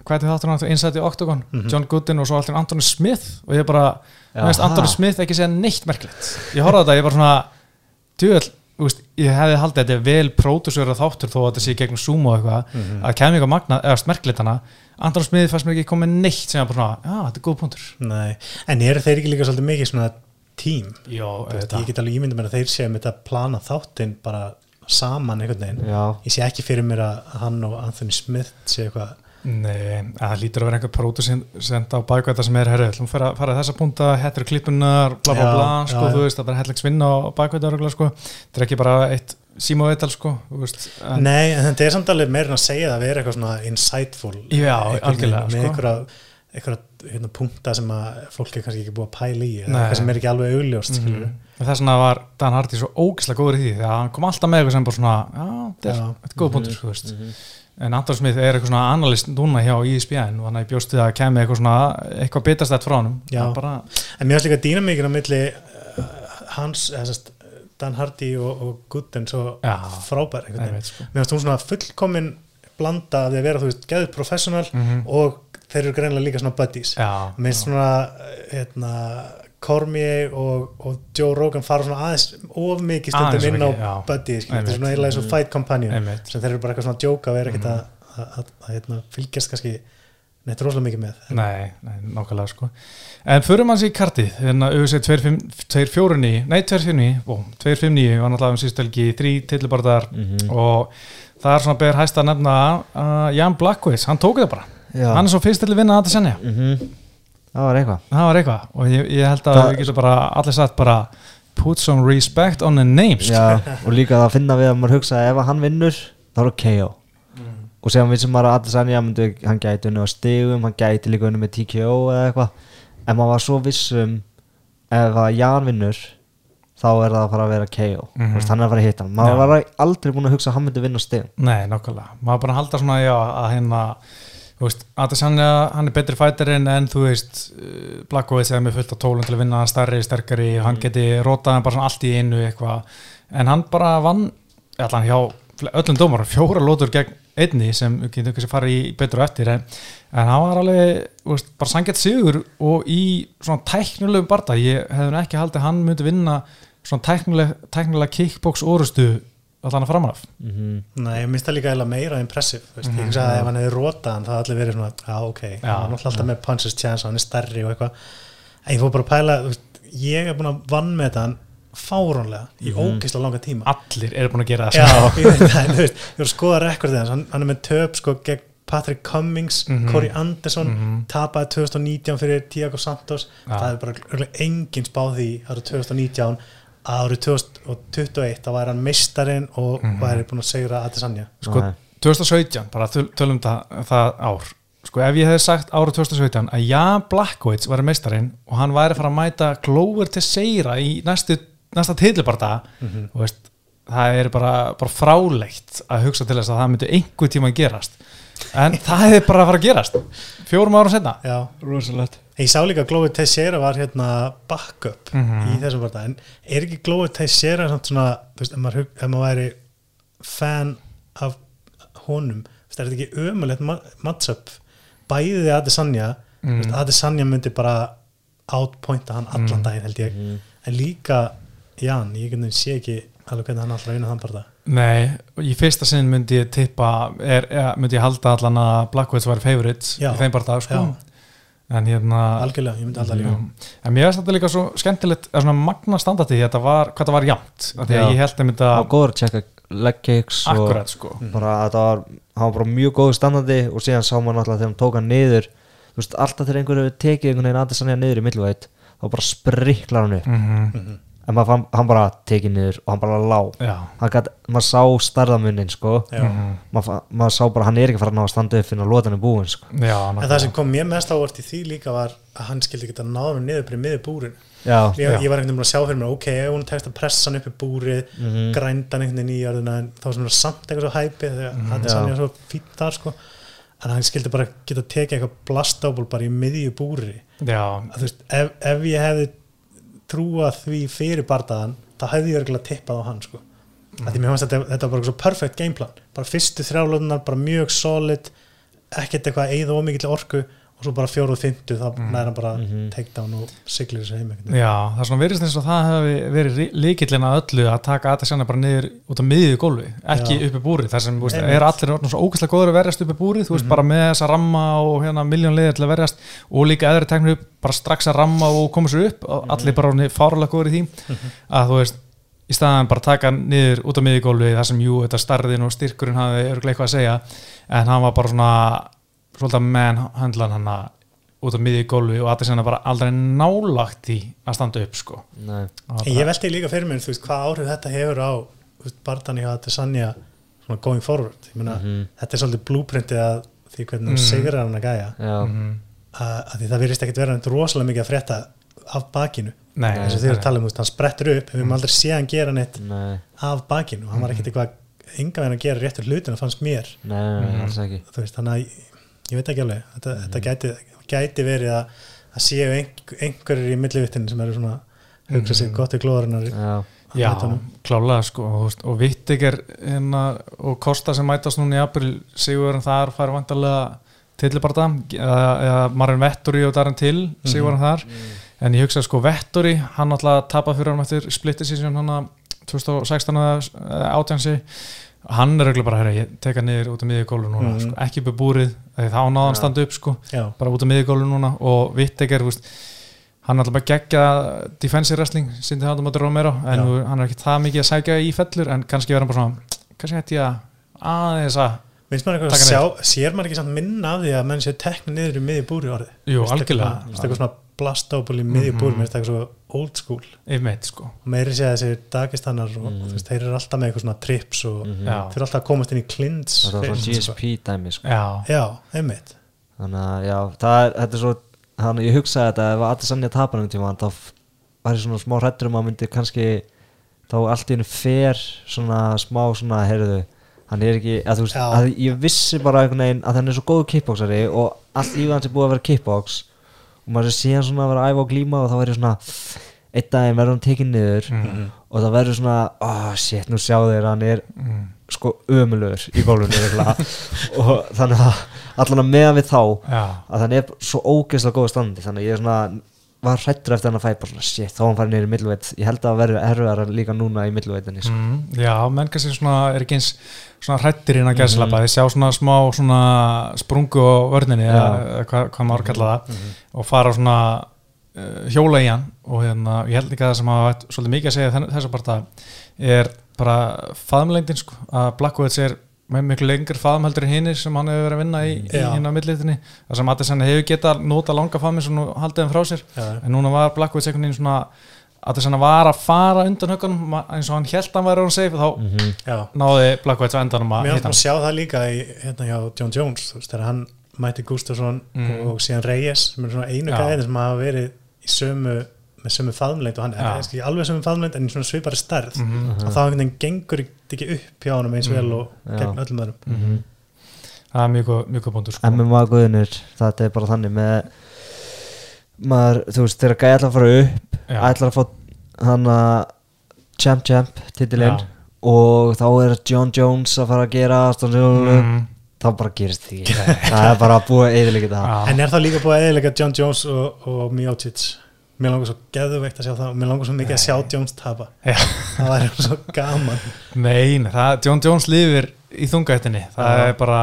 hvað er þáttur hann, the Octagon Mhm. John Gooden og svo alltaf Anthony Smith og ég bara, mér ha. Anthony Smith ekki segja neitt merkilegt. Ég horfa á þetta, ég bara svona djúvel, veist, ég hefði haldið að þetta er vel pródusöra þáttur þó að þetta sé gegnum Zoom og eitthvað Mhm. að kemur eitthvað smerkilegt hana. Anton Smith fannst mér ekki komið neitt sem er bara svona, já, þetta er góð punktur. Nei, en eru þeir ekki líka svolítið mikið svona tím já, veist, ég get alveg ímyndið mér að þeir séu með þetta plana þáttinn bara saman einhvern veginn. Já, ég sé ekki fyrir mér að hann og Anthony Smith sé eitthvað Nei, að það lítur að vera einhver pródusent á bakvæta sem er herrið, þú fara, fara þessa punta hættir klippunar, bla bla Já, bla sko, já. þú veist, það er bara hellegs vinna á örgulega, sko, þetta er ekki bara eitt síma og eital, sko, Nei, en þetta er samt alveg meira en að segja það að vera eitthvað svona insightful Já, algjörlega, með sko. einhverja, hérna, punkta sem að fólk er kannski ekki búið að pæla í eða eitthvað sem er ekki alveg augljóst mm mm, þess vegna var Dan Hardy svo ógislega góður í því, því eitthvað en Anton Smith er eitthvað svona analyst núna hjá E ISBN og hann er bjóst við að kemi eitthvað svona eitthvað bitastætt frá. Hann bara, En mér finnst líka dýnamíkin á milli uh, hans, sérst Dan Hardy og, og Gooden svo Já. frábær veit, sko Mér finnst hún svona fullkomin blanda að vera, þú veist, geðið professional Mhm. og þeir eru greinlega líka svona buddies Mér finnst svona hérna, Cormier og, og Joe Rogan fara svona aðeins of mikið Aðeins stundum inn á skilur. þetta er svona eiginlega eins og fight companion. Einmitt. Sem þeir eru bara eitthvað svona að djóka og er ekkert að, að, að, að hérna, fylgjast kannski neitt rosalega mikið með. Nei, nei, nákvæmlega sko. En fyrir manns í kartið, hérna UFC 249, nei 249 ó, 259 var náttúrulega um síðstelgi þrý tillibarðar Mhm. og það er svona ber hæst að nefna uh, Jan Blackways, hann tók það bara. Já. hann er svo fyrst til að vinna að þetta senja Mhm. Það var eitthvað. Það var eitthvað. Og ég, ég held að Það- við getum bara allir sagt bara put some respect on the name sko. já, og líka það að finna við að maður hugsa að ef að hann vinnur, þá er það KO og séðan við sem maður að allir myndi, hann gæti unni á stigum, hann gæti líka unni með TKO eða eitthvað. En maður var svo vissum ef að Jan vinnur þá er það að fara að vera KO mm veist, hann er að fara að hitta hann. Maður Já. var aldrei búin að hugsa að hann myndi vinna á stigum. Nei, nákvæmlega, maður bara halda svona já, að hérna þú veist, Adesanya, hann er betri fætarinn en þú veist, uh, Blackwood segði með fullt af tólum til að vinna stærri, sterkari hann geti rótað hann bara svona allt í einu eitthvað, en hann bara vann allan hjá öllum dómar fjóra lótur gegn einni sem við getum kannski farið í betur á eftir en, en hann var alveg, þú veist, bara sangjart sigur og í svona tæknilegu barda, ég hefði ekki haldið að hann myndi vinna svona tæknilega kickbox orustu allan að framan af. Mm -hmm. Nei, ég minnst það líka eiginlega meira impressive veist, ég hugsa að ef hann hefði rótað hann það allir verið svona, já ok, Já, hann er alltaf með punches chance og hann er stærri og eitthvað. En ég fór bara að pæla, þú veist, ég er búin að vann með hann fáránlega í ógeðslega langa tíma. Allir eru búin að gera það Já, sko. ég veit það, en þú veist, ég voru að skoða rekordið hans, hann, hann er með töp sko gegn Patrick Cummings, Mhm. Corey Anderson Mhm. tapaði 2019 fyrir Tiago Santos. Já. það er bara engin spáð því árið 2019 að árið 2021 þá væri hann meistarinn og Mhm. væri búin að segra Adesanya sko, Nei. 2017, bara töl- tölum það, það ár sko ef ég hefði sagt árið 2017 að Jan Blackwoods væri meistarinn og hann væri að fara að mæta Glover til seira í næstu, næsta tilbarda Mhm. og veist, það er bara, bara frálegt að hugsa til þess að það myndi einhver tíma að gerast en það hefði bara að fara að gerast. Fjórum árum setna Já, rosalegt. Ég sá líka að Glover Teixeira var hérna backup Mhm. í þessum barða en er ekki Glover Teixeira samt svona, þú veist, ef maður, ef maður væri fan af honum, þú veist, er þetta ekki ömulegt ma- matchup, bæði Adesanya, mm. veist, Adesanya myndi bara outpointa hann allan daginn held ég, en líka Jan, ég sé ekki alveg hvernig hann alltaf vinna þann barða Nei, og í fyrsta sinn myndi ég tippa er, er, myndi ég halda allan að Blackwoods væri favorites Já. í þeim barða sko. Já. en hérna algjörlega, ég myndi alltaf líka. En mér finnst þetta líka svo skemmtilegt svona magna standarti þetta var, hvað það var jafnt. Af því að ég held að mynda var góður að checka leg kicks og akkurat sko. Bara að það var, hann var bara mjög góður standandi og síðan sá maður náttúrulega þegar hann tók hann niður þú veist, alltaf þegar einhverju hefur tekið einhvern veginn aðeins hann niður í milluveit þá bara spriklar hann upp. Mm en maður fann, hann bara tekið niður og hann bara lá já, hann gat, maður sá starðamunnin sko. Mhm. maður, maður sá bara hann er ekki fara að ná að standa upp fyrir að lóta hann er búinn sko já en það sem kom mér mest ávart í því líka var að hann skildi geta náða með niður í miður búrin já, ég, Já. ég var einhvern veginn búin að sjá fyrir mér ok, ef hún tekst að pressa hann upp í búrið Mhm. grænda hann einhvern veginn í jörðina en þá sem er samt eitthvað svo hæpi þegar Mhm. hann er Já. sannig svo fýtt þar sko en hann skildi bara geta tekið eitthvað blastából trúað því fyrir bardaðan þá hefði ég örgulega tippað á hann sko mm. þetta, þetta var bara svo perfect gameplan bara fyrstu þrjálóðunar, bara mjög solid ekkert eitthvað að eyða ómikið orku og svo bara fjóruð fymtu þá Mm. næra bara Mhm. takedown og siglir þessu heim já, það er svona verið eins og það hefði verið líkillin að öllu að taka sérna bara niður út á miðju gólfi ekki Já. uppi búrið, þar sem veist, er allir orðnir svo ógæslega góður að verjast uppi búrið, þú veist, Mhm. bara með þessa ramma og hérna miljón liðir til að verjast og líka eðri teknir upp, bara strax að ramma og koma sér upp, og allir bara orðnir fárulega góður í því Mhm. að þú veist, í staðan bara taka niður út á miðjugólfi þar sem jú, þetta starðin og styrkurinn hafði örglega eitthvað að segja en hann var bara svona svolítið menn handlan hann út á miðjugólfi og Adesanya bara aldrei nálagt í að standa upp sko. Ég veldi líka fyrir mér, þú veist, hvað áhrif þetta hefur á í að þetta sannja svona going forward, ég meina Mhm. þetta er svolítið blúprintið að því hvernig þú Mhm. sigrar hann að gæja já, Mhm. að, að því það virðist ekkit vera rosalega mikið að frétta af bakinu, Nei, eins og eru að tala um, hann sprettur upp, við höfum aldrei séð hann gera neitt nei, af bakinu, hann var ekkit eitthvað enga veginn að gera réttur hlutina fannst mér. Nei, nei, Mhm. alls ekki þannig að ég, veit ekki alveg þetta, þetta gæti, gæti verið að, að séu einhver, einhverjir í millivittinu sem eru svona hugsa sig Mhm. gott í glóðarinnar Já, Já, klálega sko og, og Vittiger hérna, og Kosta sem mætast núna í april Sigurðan þar fær vantarlega tillibarda eða, eða Marin Vettori og Darren Till Sigurðan þar. En ég hugsa sko Vettori hann alltaf tapað fyrir hann eftir split decision hann að 2016 eða átjansi hann er auðvitað bara herra, ég teka niður út af miðjugólu núna Mhm. sko, ekki upp búrið þegar þá náða hann Já. standa upp sko já, bara út af miðjugólu núna og Vitteger hann er alltaf bara geggja defensive wrestling, sindi hann á móti Romero en Já. hann er ekki það mikið að sækja í fellur en kannski verður hann bara svona kannski hætti ég að aðeins að að sjá sér maður ekki samt minna af því að menn séu tekna niður í miðju búri orði jú, algjörlega svona- finnst eitthvað svona blastábúl í miðju Mhm. mér finnst eitthvað svo old school einmitt sko og meiri sé að þessi dagistannar og þú veist, þeir eru alltaf með eitthvað svona trips og Mhm. Já. þeir eru alltaf að komast inn í klins það var svona GSP dæmi sko. já, já, einmitt þannig að já, það er, þetta er svo hann, ég hugsaði þetta, ef allir sannja tapar um tíma, þá var ég svona smá hrættur um að myndi kannski þá allt í hennu fer svona smá svona, heyrðu hann er ekki, að þú veist, að ég vissi bara einhvern veginn að hann er svo góður kickboxari og allt lífið hans er búið að vera kickbox og maður sé hann svona að vera æfa og glíma og þá verður svona einn daginn verður hann tekinn niður mm, og það verður svona, oh shit, nú sjá þeir hann er mm, sko ömulögur í örugglega. og þannig að allan að meðan við þá já, að hann er svo ógeðslega góða standi þannig að ég er svona var hrættur eftir hann að fæ bara shit, þá hann farið niður í milluveit ég held að verður erfiðar líka núna í milluveitinni sko. mm, já, menn kannski svona er ekki eins svona hrættir inn að Mhm. gæðslapa þeir sjá svona smá svona sprungu á vörninni Já. eða hvað, hvað maður kalla það og fara svona uh, hjóla í hann og hérna, ég held líka að það sem hafa svolítið mikið að segja þenn- þessa parta er bara faðmlengdin sko, að Blackwoods er með miklu lengur faðmheldur en hinnir sem hann hefur verið að vinna í, í hinn á millitinni það sem Addison hefur getað nota langa faðmi sem nú haldið hann frá sér já, en núna var Blackwoods einhvern veginn svona Addison var að fara undan höggunum ma- eins og hann held að hann væri on safe þá Mhm. já. náði Blackwoods á endanum að mér hitta finnst að sjá það líka í, hérna hjá John Jones þú veist, þegar hann mætti Gustafsson Mm. og síðan Reyes sem er svona einu gæðin sem hafa verið í sömu með sömu faðmleind og hann er ekki alveg sömu faðmleind en í svona svipari stærð Mhm. og þá einhvern veginn þetta ekki upp hjá honum eins vel og Já. gegn öllum öðrum Mhm. það er mjög mjög góð búndur sko. MMA guðinur, þetta er bara þannig með maður, þú veist, þegar gæði ætla að fara upp ætla að fá hann að champ champ titilinn og þá er John Jones að fara að gera mm. mm. þá bara gerist því það er bara að búa eðilegið það en er þá líka að eðilega John Jones og, og Miocic mér langar svo geðveikt að sjá það. Mér langar svo mikið að sjá Jones tapa. Já. það væri svo gaman. Nei, nei, það, John Jones lifir í þungættinni. Það Já. er bara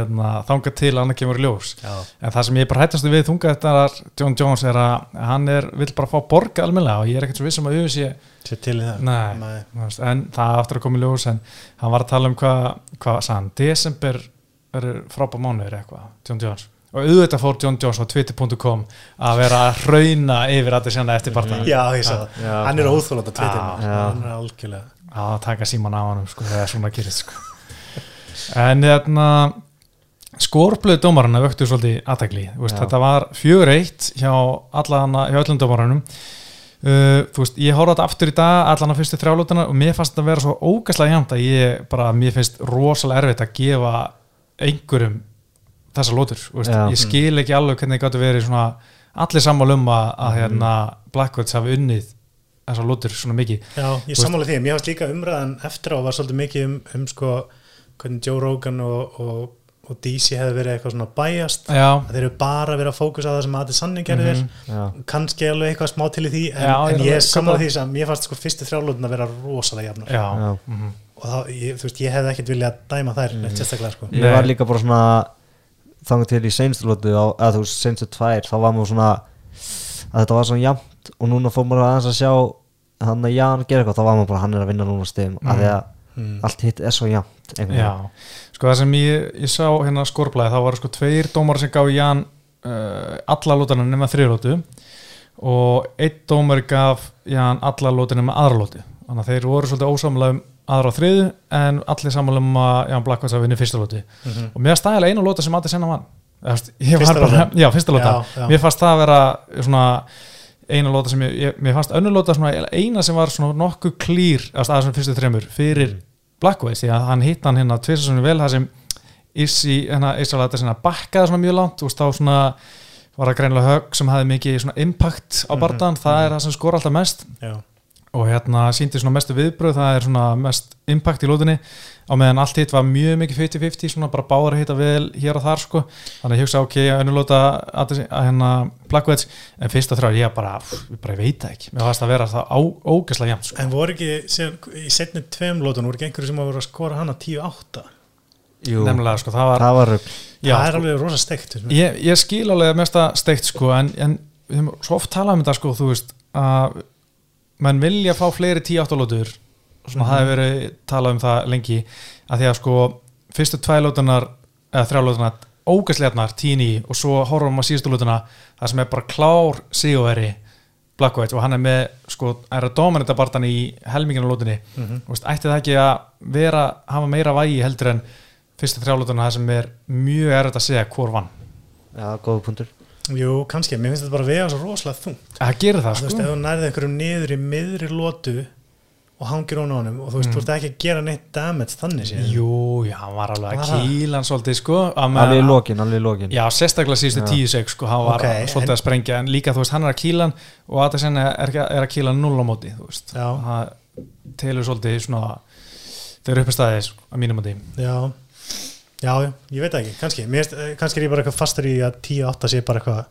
eðna, þangað til að hann kemur í ljós. Já, en það sem ég bara hættast við þungættar John Jones er að hann er, vill bara fá borga almennilega og ég er ekkert svo vissum að auðvitað sé sér til í það. Nei, Nei. en það aftur að koma ljós en hann var að tala um hvað hva, sann, desember verður frábæð mánuður eitthvað, John Jones og auðvitað fór John Jones á twitter.com að vera að hrauna yfir að þetta eftir partan já, ég sá það, Já. hann er að Já. tvitið Já. hann er algjörlega að taka síman af hann sko, þegar svona gerist sko. en hérna skorblöð dómarana vöktu svolítið aðtækli Já. þetta var fjögur eitt hjá, allana, hjá öllum dómaranum uh, þú veist, ég horfði þetta aftur í dag allan að fyrstu þrjálutana og mér fannst þetta að vera svo ógæslega jæmt að ég bara, mér finnst rosalega erfitt að gefa einhverjum þessa lótur, ég skil ekki alveg hvernig það gæti verið svona allir sammál um að, að hérna, Blackwoods hafi unnið þessa lótur svona mikið Já, ég sammála því, mér fannst líka umræðan eftir á var svolítið mikið um, um sko, hvernig Joe Rogan og, og, og DC hefði verið eitthvað svona bæjast að þeir eru bara verið að fókusa á það sem Adi Sanning gerði Mhm. vel Já. kannski alveg eitthvað smá til í því en, Já, ég en ég sammála sammála. því sem mér fannst sko fyrstu þrjálóðin að vera rosalega jafnar já, Já. mhm. og þá, ég, þú veist, ég hefði ekkert viljað dæma þær neitt sérstaklega sko ég var líka bara svona þannig til í seinstu lótu á- eða þú veist seinstu tvær þá var maður svona að þetta var svona jafnt og núna fór maður aðeins að sjá hann að Jan gera eitthvað þá var maður bara hann er að vinna núna stegum af því að Mm. allt hitt er svo. Já, sko það sem ég, ég sá hérna skorplæði, þá voru sko tveir dómar sem gaf Jan uh, alla lótana nema þriðlótu og einn dómar gaf Jan alla lótana nema aðra lótu þannig að þeir voru svolítið ósamlega um aðra og þriðu en allir samlega um að Jan Blackwas að vinna fyrsta lótu Mhm. og mér stæðilega einu lóta sem Adi Senna vann Eða, Fyrsta lótan? já, fyrsta lóta mér fannst það að vera svona eina lóta sem ég, ég mér fannst önnur lóta svona eina sem var svona nokkuð klýr að staða svona fyrstu þremur fyrir Mm. Blackways því að hann hitt hann hérna tvisar vel það sem Issi, hérna Ísalata sinna bakkaði svona mjög langt og þá svona var það greinilega högg sem hafði mikið svona impact á Mhm, bardan, það er það sem skor alltaf mest Já. Og hérna síndi svona mestu viðbröð það er svona mest impact í lótunni á meðan allt hitt var mjög mikið 50-50 svona bara báðar að hitta vel hér og þar sko. Þannig að ég hugsa ok, önnulóta að, að hérna Blackways, en fyrst og þrjá ég bara, pff, ég bara veit það ekki. Mér fannst að vera það ógæslega jæmt sko. En voru ekki, síðan, í setni tveim lótun voru ekki einhverju sem verið að skora hana 10-8 Jú, nefnilega sko, það var það var já, Það er sko, alveg rosa steikt ég, ég skil alveg mesta steikt sko en, en við svo oft talað um þetta sko þú veist að menn vilja fá fleiri 10-8 lótur svona Mhm. það hefur verið talað um það lengi að því að sko fyrstu tvær lótunar eða þrjá lótunar ógæsleirnar 10 og svo horfum að síðustu lótuna það sem er bara klár sigurveri Blackwood og hann er með sko er að dominita bartan í helminginu lótunni Mhm. Þú veist, ætti það ekki að vera hafa meira vægi heldur en fyrstu þrjá lótuna það sem er mjög erfitt að segja hvor vann Já, góða punktur Jú, kannski, mér finnst þetta bara að vega svo rosalega þungt. Það gerir það Þú veist, sko ef þú nærði einhverjum niður í miðri lótu og hangir hún á honum og þú veist, þú ert ekki að gera neitt damage þannig séð. Mm. Jú, já, hann var alveg að kýla hann svolítið sko. Að Alveg í lokin, alveg í lokin. Já, sérstaklega síðustu Já. tíu seg sko, hann var Ok, svolítið en- að sprengja. En líka þú veist, hann er að kýla hann og að það er, ekki- er að kýla hann null á móti þú veist, Já. það telur svolítið svona þau eru uppi staðið að mínum móti Já, já, ég veit ekki, kannski Mér, eh, kannski er ég bara eitthvað fastur í að 10-8 sé bara eitthvað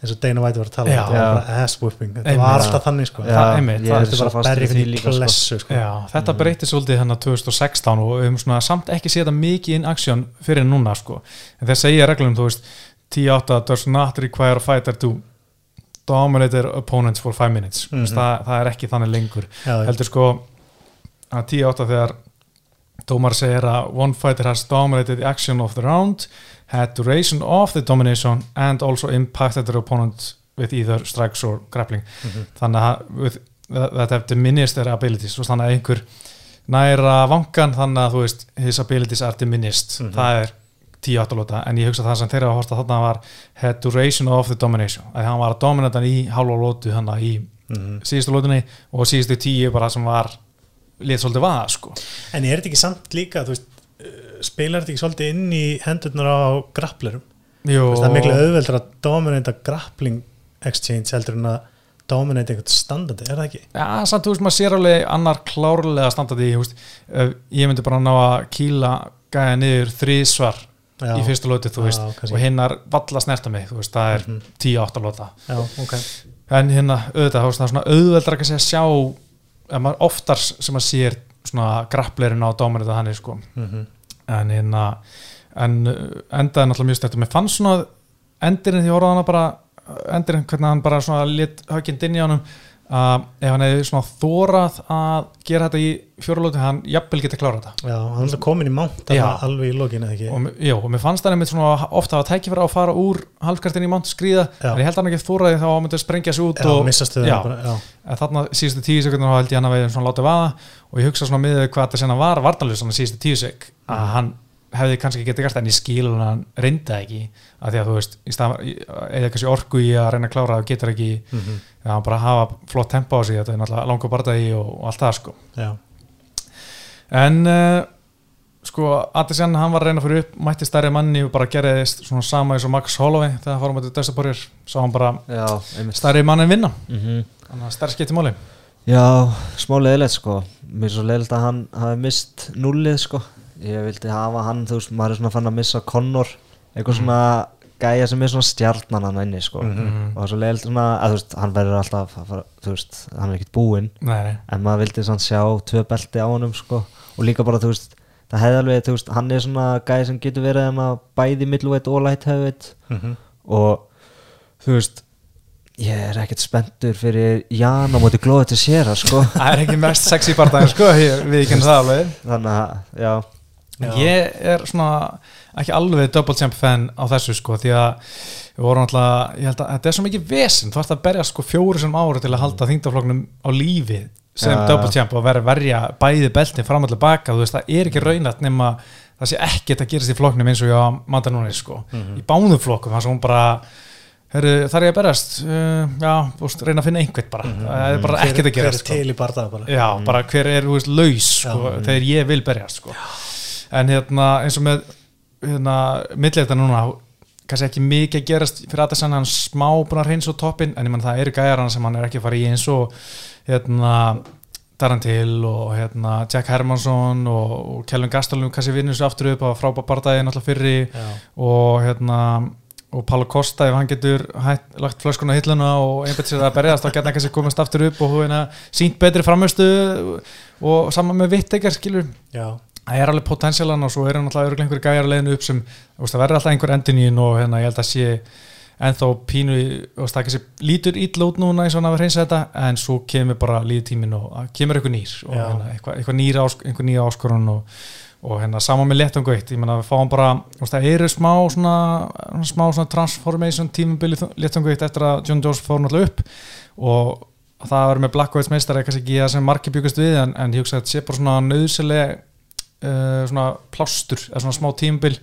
eins og Dana White var að tala um, Já. þetta var Já. bara ass whooping þetta Einmitt. var alltaf þannig sko Já, Það- einmitt, það er þetta svo er bara að berja í því sko. klessu sko. Já, þetta breytið svolítið hann 2016 og við höfum svona samt ekki séð þetta mikið in action fyrir núna sko en þeir segja reglum, þú veist 10-8 does not require a fighter to dominate their opponents for 5 minutes mm Mhm. það, það er ekki þannig lengur já. heldur sko að 10-8 þegar dómar segir að one fighter has dominated the action of the round had duration of the domination and also impacted their opponent with either strikes or grappling Mhm. þannig að with, that have diminished their abilities þannig að einhver næra vangan þannig að þú veist his abilities are diminished Mhm. það er 10-8 lóta en ég hugsa það sem þeirra að horta þarna var had duration of the domination að hann var að dominata í hálfa lótu þannig í Mhm. síðustu lótunni og síðustu tíu bara sem var lit svolítið vaða sko En er þetta ekki samt líka, veist uh, spilar þetta ekki svolítið inn í hendurnar á grapplerum? Það er miklu auðveldur að dominata grappling exchange heldur en að dominata einhvern standandi, er það ekki? Já, samt þú veist, maður sér alveg annar klárlega veist, ef ég myndi bara ná að kýla gæja niður þrísvar Já. í fyrstu lóti, þú Já, veist, kannski. og hinnar valla snerta mig, þú veist, það er Mhm. 10-8 lóta. Já, ok. En hérna, auðvitað, það er svona auðveldra að segja sjá, maður oftar sem maður sér svona grapplerinn á dómarinn þetta hann sko, Mm en hérna, en uh, endaði náttúrulega mjög stættum. Mér fannst svona endirinn því horfði á hana bara, endirinn hvernig hann bara svona lit högginn inn í honum, að ef hann hefði svona þórað að gera þetta í fjórulóti, hann jafnvel geti klárað þetta. Já, hann er komin í mánt alveg í lokinu, eða ekki? og, já, og mér fannst það einmitt svona ofta að tækifæra að fara úr halvkartin í mánt skríða Já. en ég held að hann ekki þóraði þá að hann myndi að sprengja sig út Já, og missa stöðuna en þarna síðustu tíu sekundar held ég hann að við svona látið vaða og ég hugsa svona miðið hvað þetta senna var vartanlega svona síðustu tíu sek að hann hefði kannski getið gert það, en ég skil að hann reyndi það ekki að því að þú veist, í eða kannski orku í að reyna að klára það getur ekki Mhm. að hann bara hafa flott tempo á sig þetta er náttúrulega langur barndagi og, og allt það sko. Já. En uh, sko, Addison, hann var að reyna fyrir upp mætti stærri manni og bara gerðist svona sama eins og Max Holloway þegar hann fórum að þetta döstaborjur sá hann bara Já, stærri manni vinna. Mm þannig að stærri skipti máli. Já, smá leðilegt sko. Mér er svo leðilegt að hann hafi mist nullið sko Ég vildi hafa hann, þú veist, maður er svona fann að missa Connor Eitthvað svona gæja sem er svona stjarnan hann inni sko. Mhm. Og það er svo leðilegt svona, að þú veist, hann verður alltaf að fara, Þú veist, hann er ekkert búinn. Nei, nei, En maður vildi svona sjá tvö belti á honum sko. Og líka bara, þú veist, það hefði alveg, þú veist, hann er svona gæja sem getur verið hann að bæði middleweight og light heavyweight Mhm. og þú veist ég er ekkert spenntur fyrir Jan á móti glóði til sér sko. það er ekki mest sexy partæðin sko, ég- við ekki það alveg. Þannig að, já Já. ég er svona ekki alveg double champ fan á þessu sko því að við vorum alltaf, ég held að þetta er svo mikið vesinn, þú ert að berja sko fjóri sem ári til að halda þingdafloknum á lífi sem Ja. double champ og vera verja bæði beltin fram og tilbaka, þú veist það er ekki raunat nema það sé ekkert að gerast í flokknum eins og ég á Manda núna sko í báðum flokkum, þannig að hún bara Heru, þar ég að berast uh, já, veist, reyna að finna einhvern bara. Það er bara Hver- ekkert að hver gerast er sko. til í bardaða bara? Já, bara hver er, veist, laus sko, þegar ég vil berjast sko. En hérna, eins og með hérna, millið núna kannski ekki mikið að gerast fyrir Addison hann smá búin að reyns á toppin en ég menn það eru gæjar sem hann er ekki að fara í eins og hérna Darantil og hérna Jack Hermansson og, og Kelvin Gastelum kannski vinnur svo aftur upp á frábæð bardagi náttúrulega fyrri Já. og hérna og Pála Kosta ef hann getur hætt, lagt flöskuna á hilluna og einbætt sér að berjast þá getur hann kannski komast aftur upp og hérna, sínt betri framöstu og saman með vittegar skilur Já, það er alveg potensialan og svo er hann alltaf örgulega einhver gæjar að leiðinu upp sem það verður alltaf einhver endinín og hérna, ég held að sé ennþá pínu veist, það kannski lítur ítla út núna eins og hann að vera hreins þetta en svo kemur bara líður tímin og kemur eitthvað nýr og hérna, eitthvað, eitthvað nýra ásk, einhver áskorun og, og hérna saman með letangu eitt ég menna við fáum bara, það eru smá svona, smá svona transformation tímabili letangu eitt eftir að John Jones fór náttúrulega upp og það verður með Black White meistar það sem margir byggast við en, en ég hugsa að þetta sé bara svona nöðsileg uh, svona plástur eða svona smá tímabil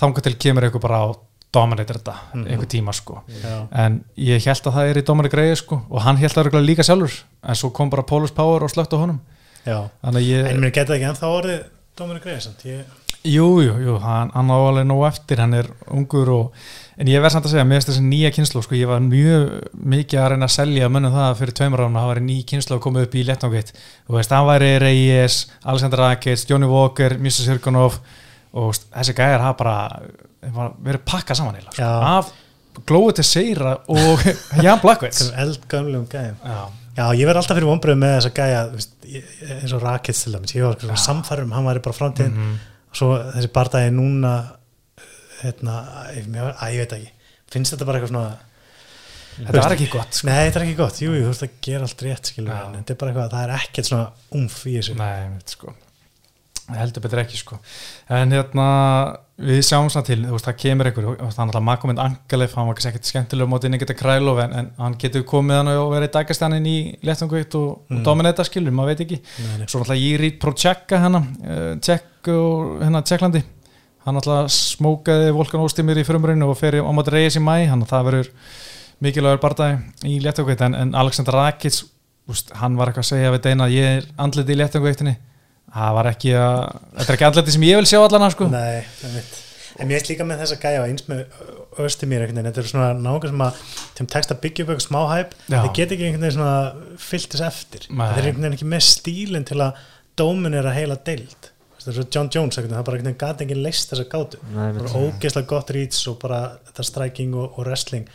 þangað til kemur eitthvað bara á dominator þetta einhver tíma sko. Já, en ég held að það er í dómari greið sko og hann held að það líka sjálfur en svo kom bara Paulus Power og slögt á honum. Já. Þannig að ég, En mér geta ekki ennþá orðið Dómari Greið ég, jú, jú, jú hann, hann á alveg nóg eftir, hann er ungur og, en ég verð samt að segja, mér finnst þessi nýja kynslu sko, ég var mjög mikið að reyna að selja mönnum það fyrir tveimur árum að það væri ný kynslu að koma upp í letnángveit og veist, hann væri Reyes, Alexander Rakets Johnny Walker, Misa Sirkunov og þessi gæjar hafa bara verið pakkað saman eiginlega, sko, af glóðu til Seira og Jan Blackvits eldgömlum gæðum Já, Já, ég verð alltaf fyrir vonbröð með þessa gæja þú veist, eins og Rakits til dæmis. Ég var samfærum, hann væri bara framtíðin. Mhm. og svo þessi bardagi núna hérna, ég, mér- að, ég veit ekki finnst þetta bara eitthvað svona þetta var ekki gott sko. Nei, þetta er ekki gott, jú, jú, þú veist að gera allt rétt skilur, Já. en þetta er bara eitthvað, það er ekkert svona umf í þessu Nei, sko heldur betur ekki sko en hérna við sjáum svona til, þú veist, það kemur einhver veist, hann alltaf Makomind Angalef, hann var kannski ekkert skemmtilega á móti Nikita Krælov en, en hann getur komið hann og verið dagastaninn í letangveitt og, Mm. og dominata skilur, maður veit ekki Nei, nei. svo alltaf Jiri Prochaka hennar uh, Tjekk og hennar Tjekklandi hann alltaf smókaði Volkan Óstimir í frumrunu og fer á móti Reyes í mæ hann það verður mikilvægur bardagi í letangveitt en, en Alexander Rakits úst, hann var eitthvað að segja við Deina að ég er andliti í letangveittinni það var ekki að þetta er ekki andliti sem ég vil sjá allana sko. Nei, einmitt. en mér veist líka með þessa gæja og eins með Östimir einhvern veginn, þetta er svona náungar sem að þeim tekst að byggja upp eitthvað smá hæp þeir get ekki einhvern veginn svona fyllt þess eftir. Þeir eru einhvern veginn ekki með stílinn til að dóminera heila deild það er svo John Jones, það er bara einhvern veginn gati enginn leist þessa gátu, Nei, einmitt. bara ógeðslega gott reach og bara þetta striking og, og wrestling.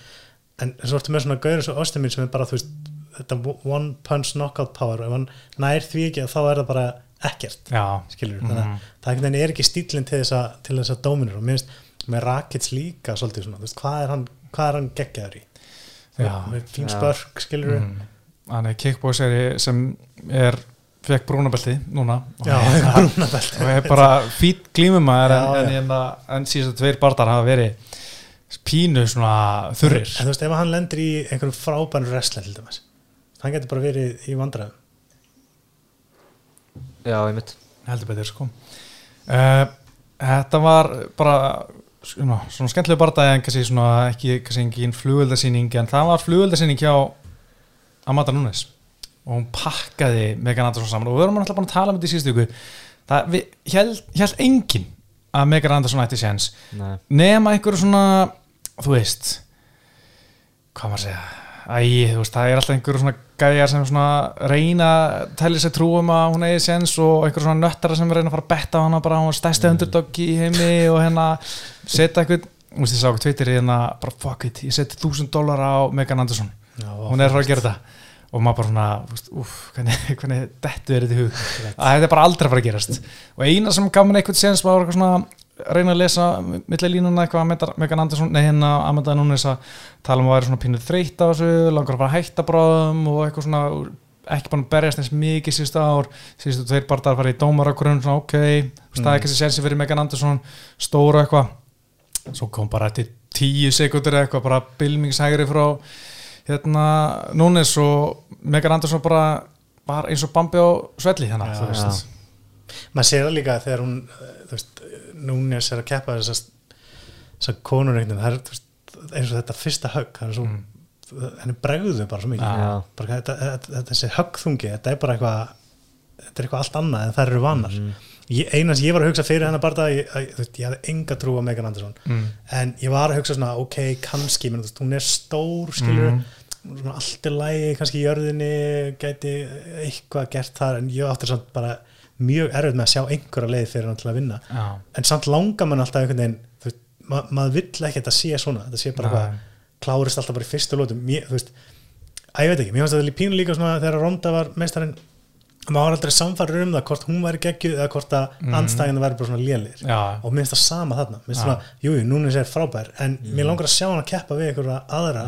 En svo ertu með svona gauður svo Östimir sem er bara, þú veist, þetta one punch knockout power, ef hann nær því ekki þá er það bara ekkert skilur, Mhm. þannig að það einhvern veginn er ekki stílinn til þess að, til þess að dóminur. Og minnst með Rakits líka svolítið svona, þú veist, hvað er hann, hvað er hann geggjaður í? Já. Með fín spörk, skilur mm. hann er kickboxeri sem er fekk brúnabelti núna. Og, já, og brúnabelt er bara fýtt glímumæður en, en, já. en, en síðan tveir bardar hafa verið pínu svona þurrir. En þú veist, ef hann lendir í einhverjum frábæn wrestler til dæmis, hann getur bara verið í vandræðum. Já, ég mitt heldur betur sko. Uh, þetta var bara svona, svona skemmtileg bardagi en kannski svona ekki kannski engin flugöldarsýning en það var flugöldarsýning hjá Amanda Nunes og hún pakkaði Megan Anderson saman. Og við vorum alltaf bara að tala um þetta í síðustu ykkur það held, held engin að Megan Anderson ætti séns. Nema einhverju svona þú veist hvað maður að segja? Æ, veist, það er alltaf einhverju svona gæjar sem svona reyna að telja sér trúum að hún eigi séns og einhverju svona nöttara sem reyna að fara að betta á hana bara hún er stærsti underdog í heimi og hérna setja eitthvað, þú veist, ég sá okkur tveitir í hérna, bara fuck it, ég seti þúsund dólar á Megan Anderson, já, hún er frá að gera þetta og maður bara svona, veist, úf, hvernig, hvernig dettu er þetta í hug, að þetta er bara aldrei að fara að gerast. Og eina sem gaf mér eitthvað séns var eitthvað svona reyna að lesa milli línuna eitthvað að Megan Anderson, nei hérna Amanda Nunes að tala um að væri svona pínuð þreytt á þessu, langar að fara að hætta bráðum og eitthvað svona, ekki bara að berjast eins mikið síðustu ár, síðustu tveir bara að fara í dómarakurinn, svona ok það er ekki þessi sensi fyrir Megan Anderson stóra eitthvað, svo kom bara til tíu sekundur eitthvað, bara bilmingshægri frá hérna Nunes og Megan Anderson bara var eins og Bambi á svelli hérna, þú veist maður sér það líka þegar hún veist, Núnes er að keppa þessar þessar er veist, eins og þetta fyrsta högg það er svo, henni bregðu bara svo mikið Mm. Já. bara, þetta, þetta, þetta, þessi höggþungi, þetta er bara eitthvað þetta er eitthvað allt annað en það eru vanar Mhm. Eina sem ég var að hugsa fyrir hennar bara ég, ég, ég hafði enga trú á Megan Anderson Mm. en ég var að hugsa svona ok, kannski, menn, veist, hún er stór skilur, Mhm. svona allt er lægi kannski í jörðinni, gæti eitthvað gert þar, en ég átti samt bara mjög erfitt með að sjá einhverja leið fyrir hann til að vinna, Já. en samt langar mann alltaf einhvern veginn, þú veist, ma maður vill ekki að þetta sé svona, þetta sé bara eitthvað klárist alltaf bara í fyrstu lótum þú veist, að ég veit ekki, mér fannst þetta pínu líka svona þegar Ronda var meistarinn maður var aldrei samfæður um það hvort hún væri geggjuð eða hvort að mm. andstæðinu væri bara svona lélir Já. og mér finnst það sama þarna. Mér finnst Já. svona, jú, jú, núna er frábær. En mér langar að sjá hann að keppa við einhverja aðra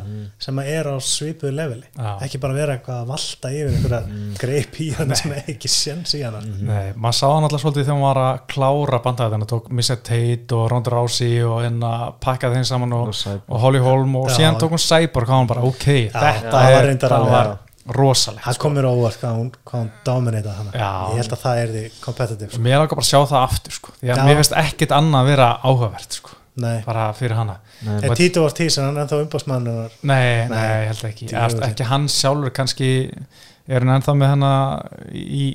sem að er á svipuðu leveli. Já. ekki bara vera eitthvað að valta yfir einhverja greip í hann sem ekki séns í hann Nei, maður sá hann alltaf svolítið þegar hann var að klára bandæðina, tók Missa Tate og Ronda Rousey og hérna pakkaði þeim saman og, Og Holly Holm og síðan tók hún Cyborg og hann bara ok, þetta það er, það rosalegt það sko. kom mér á óvart hvað hún, hún dominata hann Já. ég held að það er því competitive sko. Mér langar bara að sjá það aftur sko. að mér finnst ekkit annað að vera áhugavert sko. nei, bara fyrir hana Nei, en Tito Ortiz er hann ennþá umbásmann Nei, nei, Nei. ég held ekki ára ekki hann sjálfur kannski er hann ennþá með hana í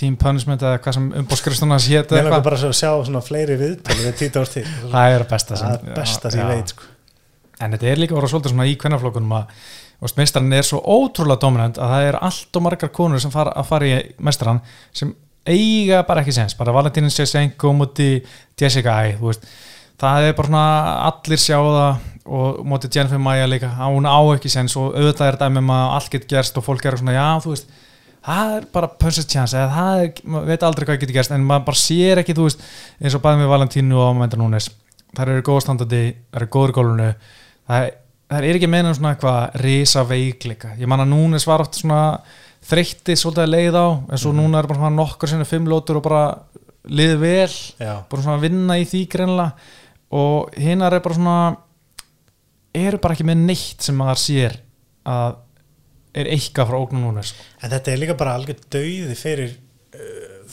Team Punishment eða hvað sem umbóðskristuna hétt mér langar bara að sjá svona fleiri viðtölu við Tito Ortiz Það er að besta sem það er besta sem já. ég veit sko. En þetta er líka voru svolítið svona í kvennaflokkunum að veist, meistarinn er svo ótrúlega dominant að það er allt og margar konur sem fara að fara í meistarann sem eiga bara ekki sens, bara Valentínin Sjesenko múti Jessica veist, það er bara svona allir sjá það og múti Jennifer Maia líka hún á ekki sens og auðvitað er dæmum að allt getur gerst og fólk er svona já þú veist það er bara punches chance eða það er, maður veit aldrei hvað getur gerst en maður bara sér ekki þú veist eins og bæðum við Valentínu og Amanda Nunes. Þær eru góðstandandi, þær eru góður í gólfinu það það er ekki meina svona eitthvað risa veikleika, ég man að Nunes var oft svona þreytti svolítið að leið á en svo núna er bara svona nokkur sinni fimm lótur og bara liði vel já, bara svona að vinna í því greinlega og hinnar er bara svona eru bara ekki með neitt sem maður sér að er eitthvað frá ógnum Nunes en þetta er líka bara algjör dauði fyrir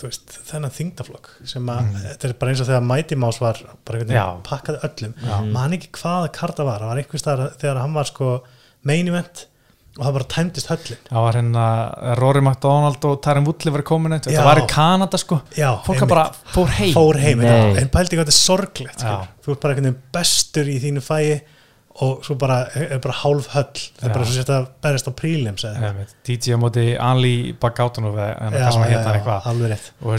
veist, þennan þingdaflokk sem að, þetta er bara eins og þegar Mighty Mouse var bara einhvern veginn pakkaði öllum. Já. man ekki hvaða karta var, það var einhvers staðar þegar hann var sko main event og það bara tæmdist höllin. Það var hérna Rory McDonald og Tarim Woodley var komin þetta Já. var í Kanada sko. Já, fólk einmitt. bara fór heim. Fór heim, en pældi hvað þetta er sorglegt skilur. þú ert bara einhvern veginn bestur í þínu fæi og svo bara er bara hálf höll. Það er bara svo sett að berjast á prílims. DJ á móti Ali Bagautunov en hvað sem hérna já, eitthvað. og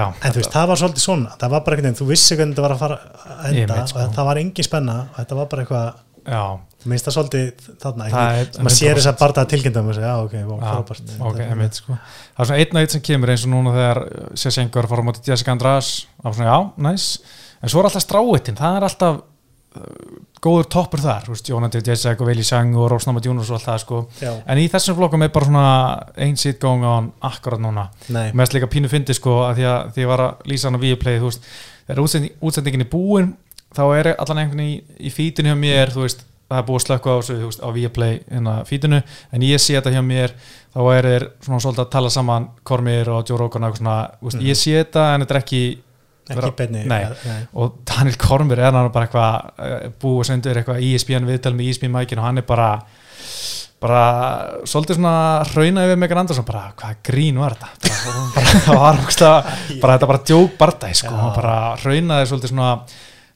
En þú veist, það var svolítið svona, það var bara einhvern veginn, þú vissi hvernig þetta var að fara að enda Einmitt, sko. og það var engin spenna og þetta var bara eitthvað, minnst það svolítið þarna, Það er- maður sér þess að barða tilkynntum og segja, já, ok, frábært. ok, Þetta- einmitt sko. Það er svona einn og einn sem kemur eins og núna þegar Sjessengur fór á móti Jessica András það var svona, já, næs en svo er alltaf stráitin, það er alltaf góður toppur þar, þú veist, Jónandi Jessica og Veli Sang og Rósnáma Júnus og allt það sko. Já, en í þessum flokkum er bara svona einn sitt going on akkurat núna. Mest líka pínu fyndi sko að því að því ég var að lýsa hann á Viaplay þú veist, þegar útsending, útsendingin er búin þá er allan einhvern í, í fítinu hjá mér, þú veist, það er búið að slökka á þessu, þú veist, á Viaplay hérna fítinu. En ég sé þetta hjá mér, þá er þeir svona svolítið að tala saman Ekki beinni og Daniel Kormir er hann bara eitthvað eh, búið þér eitthvað E ESPN viðtal með ESPN mækin og hann er bara bara svolítið svona hrauna yfir Megan Anderson bara hvað grín var þetta? Bara, bara, ógeðslega- bara þetta bara djók barndæg sko, bara hraunaði svolítið svona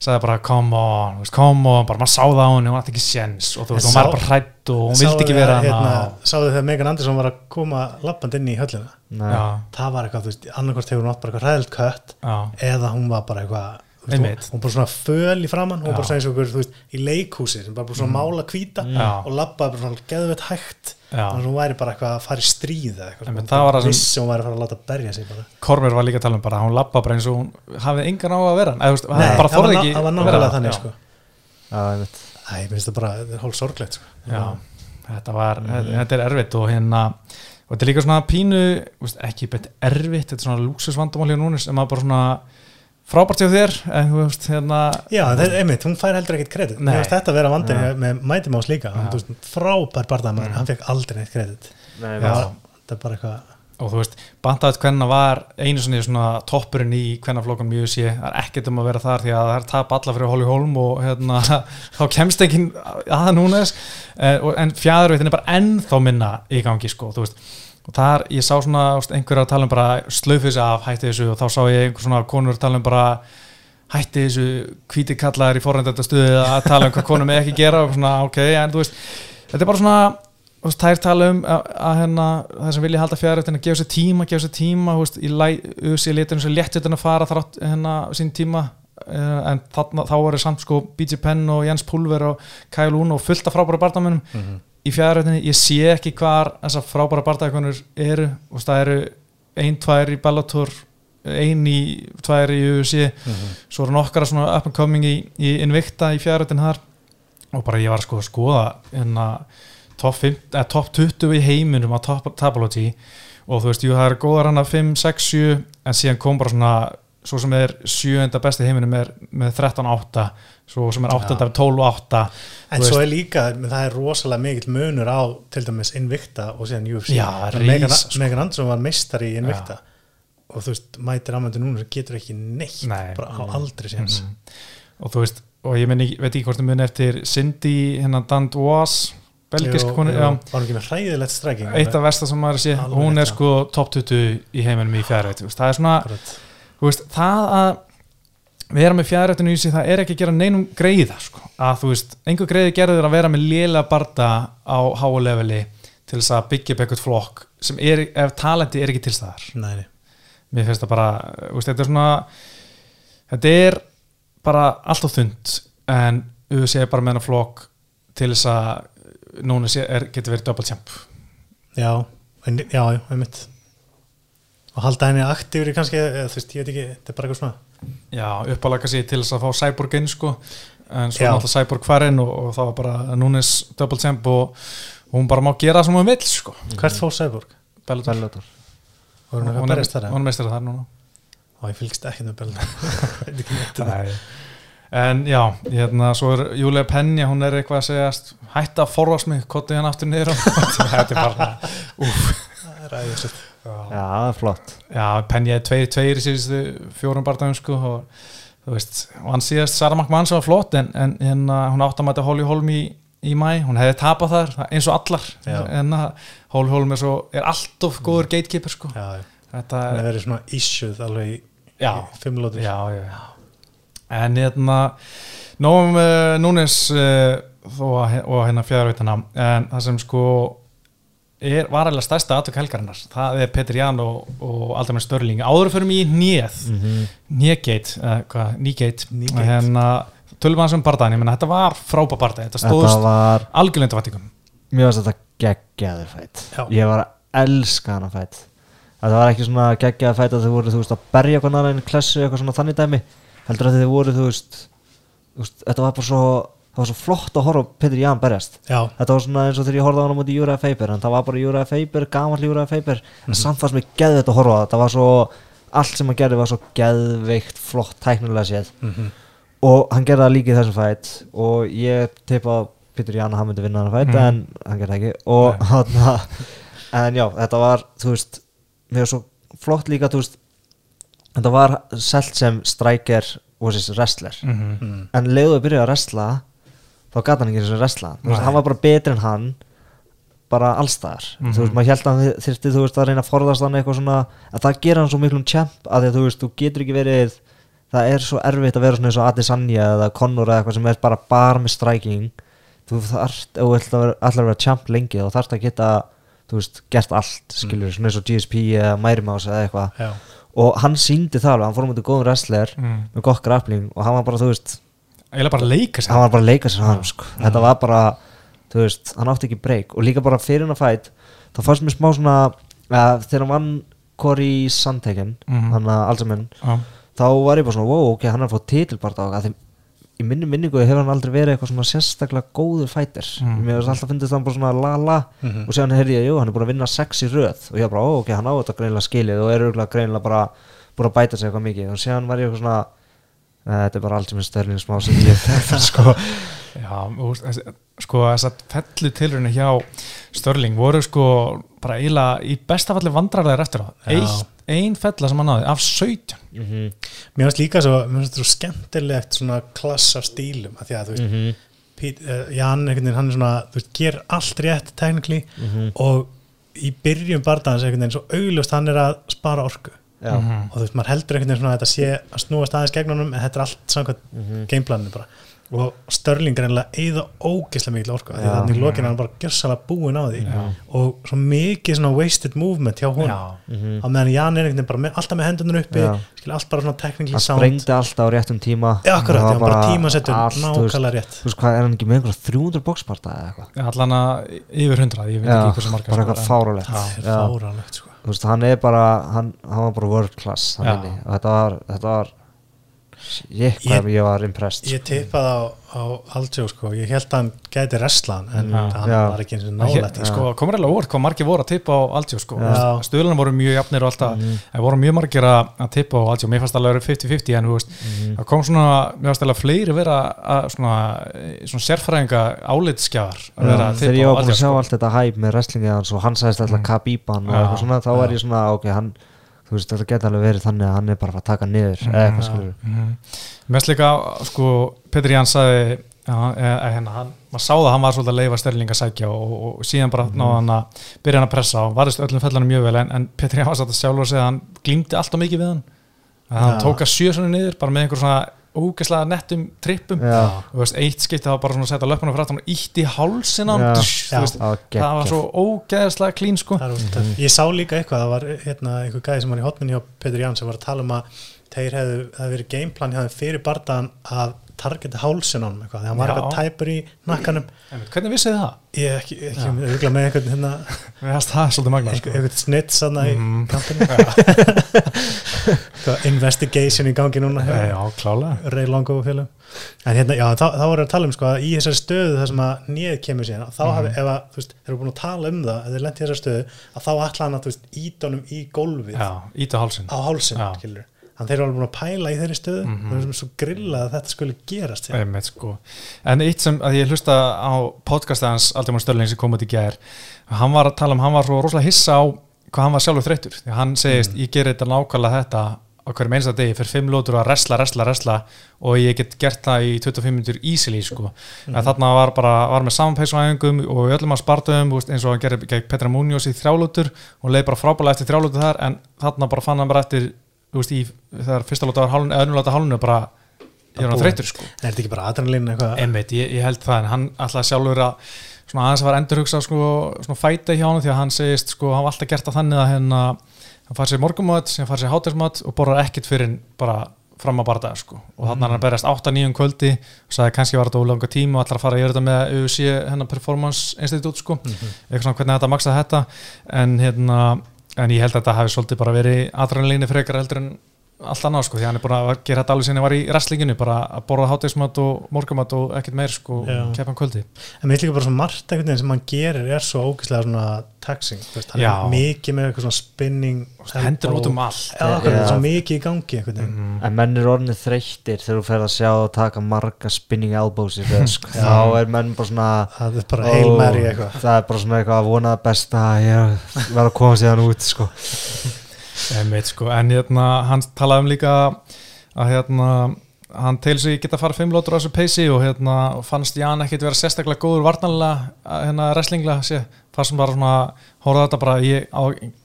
sagði bara come on, come on. Bara maður sá það á henni, hún átti ekki séns og þú veist, hún var bara hrætt og hún vildi ekki vera hérna, Sáðu þegar Megan Anderson var að koma lappand inn í höllina Nei. já, það var eitthvað, þú veist, annarkvort hefur hún átt bara eitthvað ræðilt kött já, eða hún var bara eitthvað veist, hún, hún bara svona föl í framann hún bara svona eins og ykkur, þú veist, í leikhúsi sem bara, bara svona mála hvíta Já. og labbaði bara svona geðvett hægt. Þannig að hún væri bara eitthvað að fara í stríð eða eitthvað, Einmitt, það var það sem- hún væri að fara að láta berja sig bara. Kormir var líka að tala um bara hún lappa bara eins og hún hafði engan á að vera. Eða þú veist, Nei, bara það var var vera. þannig sko. Æ, ég finnst það bara, er hálf sorglegt sko. Já, þetta var, þetta er erfitt og hérna, og þetta er líka svona pínu, þú veist, ekki bett erfitt þetta er svona lúksusvandamál hjá núnis sem að bara svona frábært hjá þér en þú veist, hérna Já, það einmitt, hún fær heldur ekkit kredit. Finnst þetta að vera vandinn Já. með, Mouse líka. Þú veist, frábær barðamæður, hann fekk aldrei neitt kredit. Nei, það er bara eitthvað og þú veist, bandaðið hvenna var einu svona, svona toppurinn í hvenna flokkan mjög sé, það er ekkert um að vera þar því að það er tap alla fyrir Holly Holm og hérna, þá kemst ekki að núnes en fjæðurveitin er bara ennþá minna í gangi sko, þú veist og þar, ég sá svona einhverja að tala um bara slöfu þessu af, hætti þessu og þá sá ég einhver svona konur að tala um bara hætti þessu hvíti kallar í forrændöldastuði að tala um hvað konum er ekki gera og svona, ok, en þú veist þetta er bara svona, þú veist, þær tala um að, að hérna, það sem vilja halda fjárrættin að gefa sér tíma, gefa sér tíma, þú veist í auðvitað litur eins og léttutin að fara þrátt hérna sín tíma uh, en þarna, þá voru samt sko BJ Penn og Jens Pulver og Kyle Uno fullt af frábæra barndamennum í fjárrættinni, ég sé ekki hvar þessar frábæra barndækonur eru. Og það eru ein, tvær í Bellator ein í, tvær í UFC svo eru nokkara svona up and coming í, í Invicta í fjárrættin þar. Og bara ég var sko að skoða hérna top, 5, eh, top 20 í heiminum á top, Tapology og þú veist, jú, það er góðar hann að 5, 6, 7 en síðan kom bara svona svo sem er sjöunda besti heiminum er með 13-8 svo sem er 8. Já. 12-8 En svo er líka, það er rosalega mikill munur á til dæmis Invicta og síðan UFC Já, Megan, sko. Megan Anderson var meistari í Invicta og þú veist, mætir ámöndu núna sem getur ekki neitt Nei. bara á aldrei séns Mhm. og þú veist, og ég meni, veit ekki hvort það muni eftir Cindy, hérna Dandois belgisk Jú, konu, já eitt af versta sem maður sé, hún er já. sko top 20 í heiminum í fjárrætt það er svona, þú veist, það að vera með fjárrættinu í sig það er ekki að gera neinum greiða sko. að þú veist, einhver greiði gerður að vera með lélega barda á háa leveli til þess að byggja upp eitthvað flokk sem er, ef talenti er ekki til staðar Nei, nei. mér finnst það bara, þú veist, þetta er svona þetta er bara allt á þund en UFC er bara með hennar flokk til þess að núna sé, er, getur verið double champ Já, en, já, já, einmitt og halda henni aktífur í kannski, eða, þú veist, ég veit ekki þetta er bara eitthvað svona Já, uppálega sig til þess að fá Cyborg inn sko en svo Já. náttúrulega Cyborg farinn og, og það var bara Núnes double champ og hún bara má gera það sem hún vill sko Hvert fór Sæborg? Bellator. Bellator hún Hún hún er meistar þar núna Á, ég fylgst ekki með Bellator um það. En já, hérna, svo er Júlia Penja, hún er eitthvað að segjast hætta að forðast mig, kottið hann aftur niður þetta er bara úf, Það er æðislegt. Það er flott. Já, Penja er tveir, tveir í síðustu fjórum barndagum sko og þú veist, og hann síðast Sara McMahon sem var flott en, en hérna, hún átt að mæta Holly Holm í, í mæ, hún hefði tapað þar eins og allar, Já. en að Holly Holm er, svo, er alltof góður gatekeeper sko. Já, þetta Það er, er verið svona issued alveg í, í fimm lótur. já, já, já. En hérna nóum uh, núnes uh, að, og hérna fjárveitana en það sem sko er, var alveg stærsta aðtök helgarinnar. Það er Petr Ján og, og Aldamir Störling áður fyrir mig í nýð Mhm. nýgeit, uh, Nýgeit. hérna, tölum við hans um bardaðin þetta var frábæð bardaði, þetta stóðst var algjörleinda vattingum Mjög að þetta geggjaður fætt. Ég var að elska hana fætt Þetta var ekki svona geggjaður fætt að þau voru, þú veist, að berja annað en klessu eitthvað svona þannig dæmi. Heldur að þau voru, þú veist, þú veist Þetta var bara svo, það var svo flott að horfa á Petur Ján berjast. Já, Þetta var svona eins og þegar ég horfði á hana mútið Júra Faber en það var bara Júra Faber, gamall Júra Faber. En samt fannst mér geðveitt að horfa á það. Var svo, allt sem hann gerði var svo geðveikt flott tæknilega séð. Mhm. og hann gerði það líka í þessum fætt og ég teipa á Pétur Ján að hann myndi vinna hann fætt Mhm. en hann gerði ekki. Og hann en já, þetta var, þú veist mér var svo flott líka, þú veist þetta var selt sem striker og þessi þá gata hann ekki eins og Nei. hann var bara betri en hann bara allstaðar Mhm. þú veist, maður held að hann þyrfti þú veist að reyna að forðast hann eitthvað svona að það gera hann svo miklum champ að því að þú veist, þú getur ekki verið það er svo erfitt að vera svona eins og Adesanya eða Conor eða eitthvað sem er bara bara með striking þú þarft, ef þú ætlar að vera, champ lengi þá þarft að geta, þú veist, gert allt skilur, svona eins og GSP eða Mærimás eða eitthvað og hann síndi það alveg, hann fór um þetta góðum wrestler mm. með gott grappling og hann var bara, þú veist eiginlega bara að leika sér. Hann var bara að leika sér hann sko. þetta var bara þú veist, hann átti ekki breyk og líka bara fyrir hann að fætt þá fannst mér smá svona uh, þegar hann vann Cory Sandhagen Mhm. hann að Alzheimer Já, þá var ég bara svona, wow, ok, hann er að fá titilbart á það í minni minningu hefur hann aldrei verið eitthvað svona sérstaklega góður fætir Mm. mér hefur alltaf fyndist hann bara svona la la Mhm. og séðan heyrði ég, jú, hann er búin að vinna sex í röð. Og ég bara, ó, ok, hann á þetta greinilega skilið. Og er auðvitað greinilega bara búin að bæta sig eitthvað mikið. Og séðan var ég eitthvað svona "Nei, þetta er bara aldrei með störling smá sem ég sko, já þessi- sko þess að fellu tilrunni hjá Störling voru sko bara eiginlega í bestafalli vandrarlegar eftir á. Já. Eitt, ein fella sem hann náði af 17 Mhm, mér finnst líka svo, þetta svo skemmtilegt svona klass af stílum að því að þú veist, mhm, Pít, uh, Jan einhvern veginn, hann er svona, þú veist, ger allt rétt technically mhm, og í einhvern veginn svo auglust hann er að spara orku já, Mhm. og þú veist, maður heldur einhvern veginn svona að þetta sé að snúast aðeins gegn honum en þetta er allt samkvæmt mhm, gameplaninu bara. Og Störling einlega eða ógislega mikil orku af því þannig lokin hann bara gjörsalega búin á því. Já. og svo mikið svona wasted movement hjá hún Já, mhm. meðan Jan er einhvern veginn bara með, alltaf með hendunum uppi skil allt bara svona technically hann sound. sprengdi alltaf á réttum tíma. Já, akkurat, var bara þú veist, nákvæmlega rétt. þú veist hvað, er hann ekki með einhverja 300 boxparta eða eitthvað? Allan að yfir 100 ég veit ekki bara sko, eitthvað en- fáralegt það er Já. Veist, hann er bara hann, hann var bara world class hann og þetta var, þetta var ég, hvað ég, var impressed Ég tippaði á, á Aldjó sko, ég held að hann gæti reslan en Já. hann Já. var ekki eins og í, sko. sko, komur eiginlega óvart hvað margir voru að tippa á Aldjó sko. Já. stöðlunum voru mjög jafnir og alltaf Mhm. en voru mjög margir að, tippa á Aldjó mér fannst alveg að vera 50-50 en Mhm. það kom svona, mér fannst alveg fleiri vera að svona, svona sérfræðinga álitskjafar að vera að þegar tippa ég á var búin að sjá sko. allt þetta hæp með wrestlingið hans og hann sagðist alltaf Mm. Khabíban og svona, þá var ég svona ok, hann, þú veist, þetta geti alveg verið þannig að hann er bara að að taka niður eða eitthvað skilur Mhm. Mér finnst líka, sko, Petri Ján sagði Já, e, hérna, hann, maður sá það að hann var svolítið að leifa Sterling að sækja og, og, og síðan bara náða hann að byrja hann að pressa og varðist öllum fellanum mjög vel en, en Petri Ján var satt að sjálfur að segja að hann glýmdi alltaf mikið við hann að hann Já. tók að sjö svona niður bara með einhver svona ógeðslega nettum trippum veist, eitt skipti það var bara svona að setja löpunum aftan og ítt í hálsin á hann Já. Dush, Já. þú veist, það var svo ógeðslega klín sko töff. Ég sá líka eitthvað, það var hérna, einhver gæði sem var í hotminni hjá Petur Ján sem var að tala um að þeir hefðu, það hefði verið gameplan hjá þeim fyrir bardaðan að targeta hálsin á hann eitthvað, hann var Já. eitthvað tæpur í nakkanum en, hvernig vissið það? ég ekki, ekki auðvitað með einhvern hérna, það einhvern, sko. snitt sann í Mhm. kampinu investigation í gangi núna hjá Já, klálega. Ray Longo og félum en hérna, já, þá, þá voru að tala um sko að í þessari stöðu þar sem að nýð kemur síðan þá hafi, ef að, þú veist, þeir eru búin að tala um það ef þeir lent í þessari stöðu, að þá ætla hann að, þú veist, ídónum í gólfið. Já, á hálsin á hálsinn, Já. skilur þannig þeir eru alveg búin að pæla í þeirri stöðu mm -hmm. svo grillað að þetta skulle gerast. Einmitt, sko. En eitt sem að ég hlusta á podcastið hans Aldimar Störling sem kom út í gær hann var að tala um, hann var svo rosalega hissa á hvað hann var sjálfur þreyttur því að hann segist, ég ger þetta nákvæmlega þetta á hverjum einsta degi, fyrir fimm lótur að resla, resla, resla og ég get gert það í 25 minnur easily, sko en þarna var bara, var með samanpæsvæðingum og öllum að spartum, eins og hann gerði Petra Munoz í þrjálótur og leið bara frábælega eftir þrjálótur þar, en þarna bara fann hann bara eftir, þú veist, í, þegar fyrsta lóta var hálun, eða önnulóta hálunu bara er hann Búinn. þreyttur, sko en er þetta ekki bara adrenalín eitthvað Einmitt, ég, ég held það en hann alltaf sjálfur að svona aðeins að var endurhugsa sko, svona fæta hjá hann því að hann segist sko, hann var alltaf gert að þannig að hérna, hann fær sér morgumöt, sem fær sér hátismat og borðar ekkert fyrir bara fram að barða sko. og þannig er hann að berjast 8-9 kvöldi og sagði kannski var þetta ólanga tíma og allar að fara að gera þetta með UFC hennar Performance Institute sko. eitthvað svona hvernig þetta maksaði þetta en hérna en ég held að þetta hafi svolítið bara verið adrenalíni frekar heldur en allt annað sko, því hann er búin að gera þetta alveg sinni var í wrestlinginu, bara að borða hátegismat og morgumat og ekkert meir sko, Já. keppan kvöldi en mér líka bara svona margt einhvern veginn sem hann gerir er svo ógislega svona taxing, þú veist, hann Já. er mikið með eitthvað svona spinning hendur út um allt Já, akkurat, það er svo mikið í gangi einhvern veginn mm. en menn er orðinni þreyttir þegar þú fer að sjá og taka marga spinning elbows í röð sko. þá er menn bara svona það er bara heil meri Ó, eitthvað það er bara svona eitthvað að vona besta að ég að hann sko. Einmitt, sko. en hérna, hann talaði um líka að hérna hann til sig geta farið fimm lótur á þessu peysi og hérna fannst Jan ekkit vera sérstaklega góður varnanlega, hérna wrestlinglega sé, fannst hann bara svona horfða þetta bara, ég á,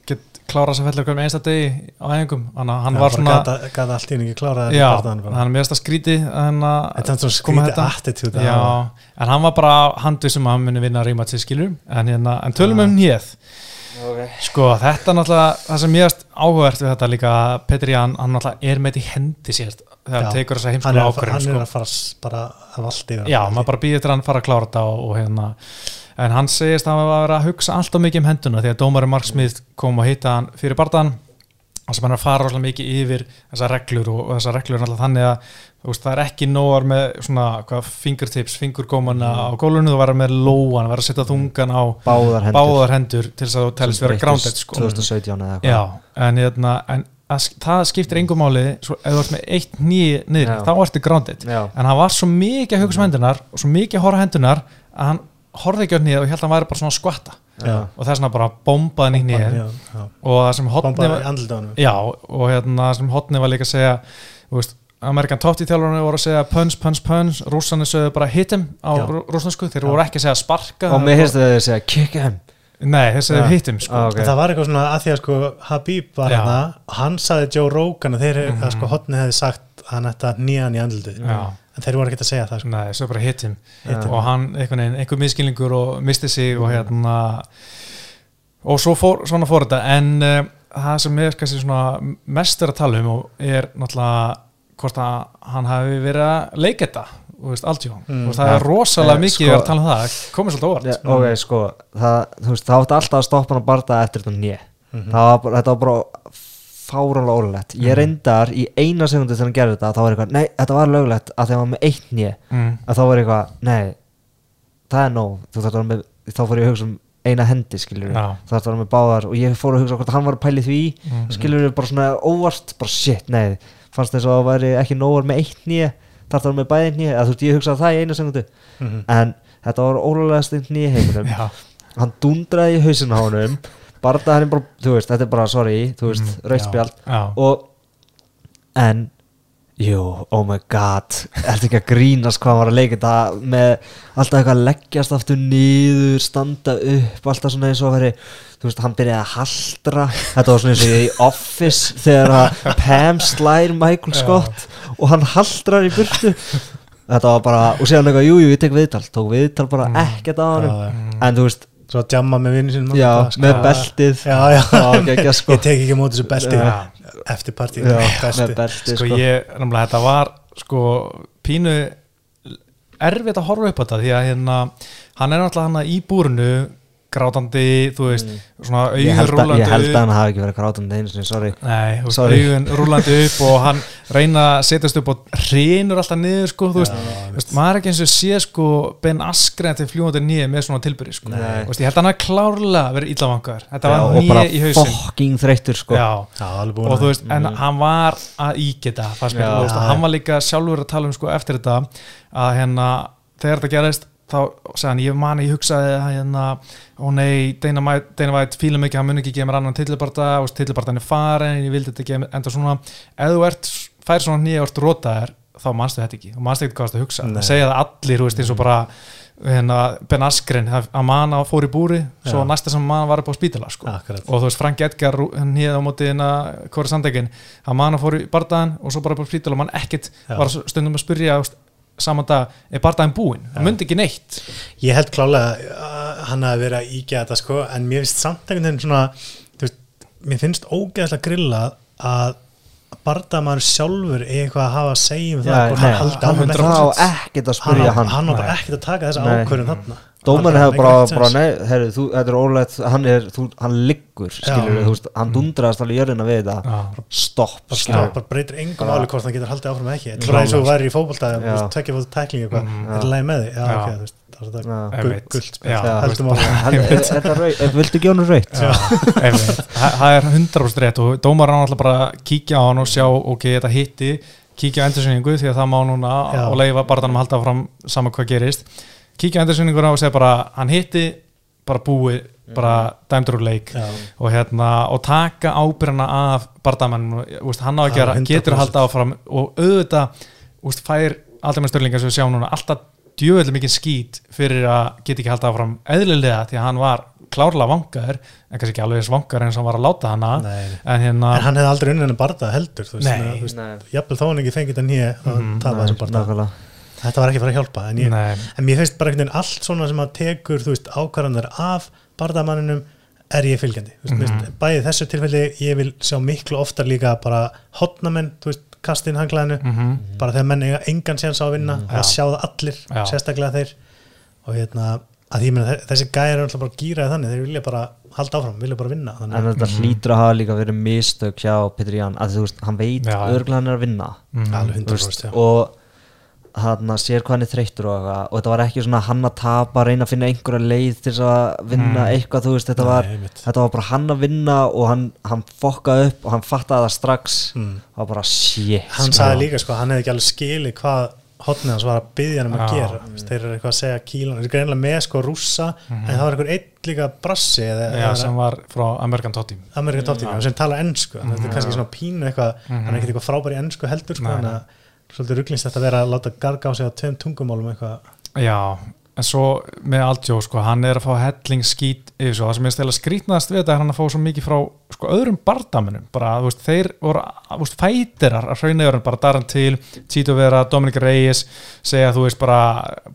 get klára þess að fellur hverjum einsta degi á æfingum. Þannig að hann Já, var svona gata, gata allt í henni ekki klára já, hann er mest að skríti hérna, þetta er svona attitude já, en hann var bara handvissum að hann muni vinna rímat sér skilur en, hérna, en tölum um nýð okay. Sko, þetta náttúrulega það sem mjögast áhugavert við þetta líka Petri, hann, hann náttúrulega er með þetta í hendi sér þegar Já. tekur þessa að, ákvörðum hann er að fara bara af allt yfir Já, maður bara býður til hann fara að klára þetta og, og hérna en hann segist að hann var að vera að hugsa alltaf mikið um henduna því að dómari Mark Smith kom og hitta hann fyrir barðan og sem hann er að fara rosalega mikið yfir þessar reglur og, og þessar reglur er alltaf þannig að veist, það er ekki nógar með svona hvað, fingertips, fingurgómana á gólunum þú verður með lóan, verður að setja þungan á báðar hendur báðar hendur til þess að þú telist vera grounded sko. 2017 eða eitthvað en, hérna, en að, það skiptir engum máli svo, ef þú ert með eitt nýi niður Já. þá ertu grounded Já. en hann var svo mikið að hugsa um hendunar og svo mikið að horfa hendunar að hann horfði ekki á nýja og held að hann væri bara svona að skvatta Já. og þess vegna bara bombaði hann í já. og það sem hotni var, já, og hérna það sem hotni var líka að segja þú veist, Amerikan Totti þjálfurinn voru að segja punch, punch, punch, rússanir sögðu bara hit him á rússansku, þeir voru ekki að segja sparka og mér heyrstu þau að segja kick him nei, þeir segðu hit him sko. Ah, ok. En það var eitthvað svona að því að sko Habib var hana og hann saði Joe Rogan að þeir Mhm. að sko hotni hefði sagt hann ætti að nýja hann í andlitið Já. en þeir voru ekkert að segja það sko. Nei, svo bara hit him Hit him. og hann einhvern veginn, einhver miskilningur og misti sig og hérna og svo fór, svona fór þetta en uh, það sem er kannski svona mest er að tala um og er náttúrulega hvort að hann hafi verið að leika þetta veist, Mm. og það Ja. er rosalega Eh, mikið sko- að tala um það, komið svolítið óvart Já, ok, sko það, veist, það átti alltaf að stoppa hann að barða eftir þetta nýja Mhm. það var, þetta var bara fáranlega ólulegt ég reyndar í eina segundu þegar hann gerði þetta þá var eitthvað, nei, þetta var löglegt að hann var með eitt nýja mm. að þá var eitthvað, nei það er nóg, þú þarf að vera með þá fór ég að hugsa um eina hendi, skiljur Já. það vera með báðar og ég fór að hugsa hvort hann var að pæli því, Mhm. skiljur bara svona óvart, bara shit, nei fannst þess að það væri ekki nógur með eitt nýja þarf það með bæði nýja, að þú veist, ég hugsaði það í eina segundu Mhm. en þetta var ólulegast nýja heiminum. Hann dundraði í hausinn á honum barða hann bara, þú veist, þetta er bara sorry, þú veist, Mm, mm, raustspjald já, og en jú, oh my god. Ertu ekki að grínast hvað var að leika þetta með alltaf eitthvað að leggjast aftur niður, standa upp alltaf svona eins og veri þú veist, hann byrjaði að haldra þetta var svona eins og í Office þegar að Pam slær Michael Scott og hann haldrar í burtu. Þetta var bara, og séðan eitthvað, jú, jú, ég tek viðtal. Tók viðtal bara Mm. ekkert á hann Já, en þú veist, svo að jamma með vinnu sinni Já, með beltið. Já, já. Var geggjað, sko. ég tek ekki á móti þessu Já. eftir partí sko sko. þetta var sko pínu erfitt að horfa upp á þetta því að hérna, hann er náttúrulega hann í búrinu grátandi, þú veist svona Mm. held, að, rúlandi ég held að hann hafi ekki verið grátandi einu sinni, sorry. Nei, Sorry. augun rúlandi upp og hann reyna að setjast upp og hrinur alltaf niður sko, þú veist, þú veist maður er ekki eins og sé sko Ben Askren til fljúandi nýja með svona tilbyrði sko, veist, ég held að hann er klárlega verið íllavangar, þetta Já, var og nýja bara í hausinn. fucking þreyttur sko. Já, já, og þú veist, en hann var að veist, og Já, hann var líka sjálfur að tala um sko eftir þetta að hérna, þegar þetta gerist þá sagði hann, ég man, ég hugsaði að hérna, ó nei, Dana White fílum ekki, hann mun ekki gefa mér annan tillibarta og tillibartan er farin, ég vildi þetta mér enda svona, ef þú ert fær svona nýja ort rótaðir, þá manstu þetta ekki og manstu ekki hvað að hugsa, það segja það allir veist, eins og bara hérna, Ben Askren, að manna fór í búri svo Já. næsta sem manna var upp á spítala sko og þú veist Frank Edgar hýði á móti hérna hvori sandegin að fór í bardaðan og svo bara upp á spítal og mann ekkert Já. var stundum að spyrja veist, saman dag, er bardaðin búinn. Hann myndi ekki neitt. Ég held klálega að hann hafi verið að ígja þetta sko en mér finnst samt einhvern veginn svona þú veist, mér finnst ógeðslega grilla að bardamaður sjálfur eitthvað að hafa að segja um það nei, hann hann áfram það á ekkert að hann, spyrja á- hann hann bara Nei. ekkert að taka þessa Nei. ákvörðun þarna Hann hefur bara, bara nei, herru, þú, þetta er ólegt hann er, þú, hann liggur, skilur Já. þú veist, hann dundraðast alveg jörðina við þetta. Stopp, skilur slá, bara breytir engum máli hvort hann getur haldið áfram ekki. Þetta er bara eins og þú væri í fótbolta Já. tvekja fótt tækling eitthvað, Mm, þetta er lægi með þig. Já, ok, þú veist, það er Einmitt. gullt spil, þú heldum veist, Hann- rau- er- viltu ekki honum raut Já, einmitt. Þa- það er 100% rétt og dómar hann alltaf bara að kíkja á hann og sjá ok, þetta hitti, kíkja á endursynningu því að það má núna og leifa barðanum að halda fram saman hvað gerist kíkja á endursynninguna og segja bara hann hitti, bara búið bara dæmdur úr leik Já. og, hérna, og taka ábyrjana af barðamann, hann á að gera 100%. getur að halda áfram og auðvitað úst, fær aldrei með störlinga sem við sjáum núna alltaf djöfellig mikið skít fyrir að geta ekki halda áfram eðlilega því að hann var klárlega vangaður en kannski ekki alveg eins vangaður eins og hann var að láta hana Nei. en hérna en hann hefði aldrei unnið henni barða heldur þú veist, Nei. þú veist, Nei. jafnvel þó hann ekki fengið þetta nýja Mhm. að tapa þessum barða nákvæmlega þetta var ekki að fara að hjálpa en, ég, en mér finnst bara einhvern veginn allt svona sem að tekur þú veist ákvarðanir af barðamanninum er ég fylgjandi mm. -hmm. bæði í þessu tilfelli ég vil sjá miklu oftar líka bara hotnamenn, þú veist, kasta inn hanglaðinu Mhm. bara þegar menn eiga engan séns á að vinna Já. það sjá það allir, Já. sérstaklega þeir og hérna, að ég meina þe- þessi gæjar er alltaf bara gýraði þannig, þeir vilja bara halda áfram, vilja bara vinna þannig, en þetta hlýtur að hafa líka verið mistök hjá Petri Jan, að þú veist, hann veit Já. örgulega hann er að vinna þú 100% veist, og hann sér hvað hann er þreyttur og, og þetta var ekki svona hann að tapa reyna að finna einhverja leið til að vinna Mm. eitthvað, þú veist, þetta Nei, var þetta var bara hann að vinna og hann, hann fokkaði upp og hann fattaði það strax. Mm. var bara shit hann sko. sagði líka sko, hann hefði ekki alveg skilið hvað hotnið hans var að byggja hann um að Já. gera. Þú veist, þeir eru eitthvað að segja kílan þeir eru greinlega með sko rússa en það var einhver einn líka brassi eða, Já, eða sem var frá Amerikan Top Team. Amerikan toptíma sem tala ennsku að þetta er kannski svona pínu eitthvað hann er ekkert eitthvað frábær í ennsku heldur sko, að svolítið rugglist þetta að vera að láta garga á sig á tveim tungumálum eitthvað. Já, en svo með Aldjó sko, hann er að fá helling skít yfir svo, það sem ég stela skrítnaðast við þetta er hann að fá svo mikið frá sko, öðrum bardamunum, bara, þú veist, þeir voru, þú veist, fætirar að hraunauður bara daran til, Tito Vera, Dominic Reyes segja, þú veist, bara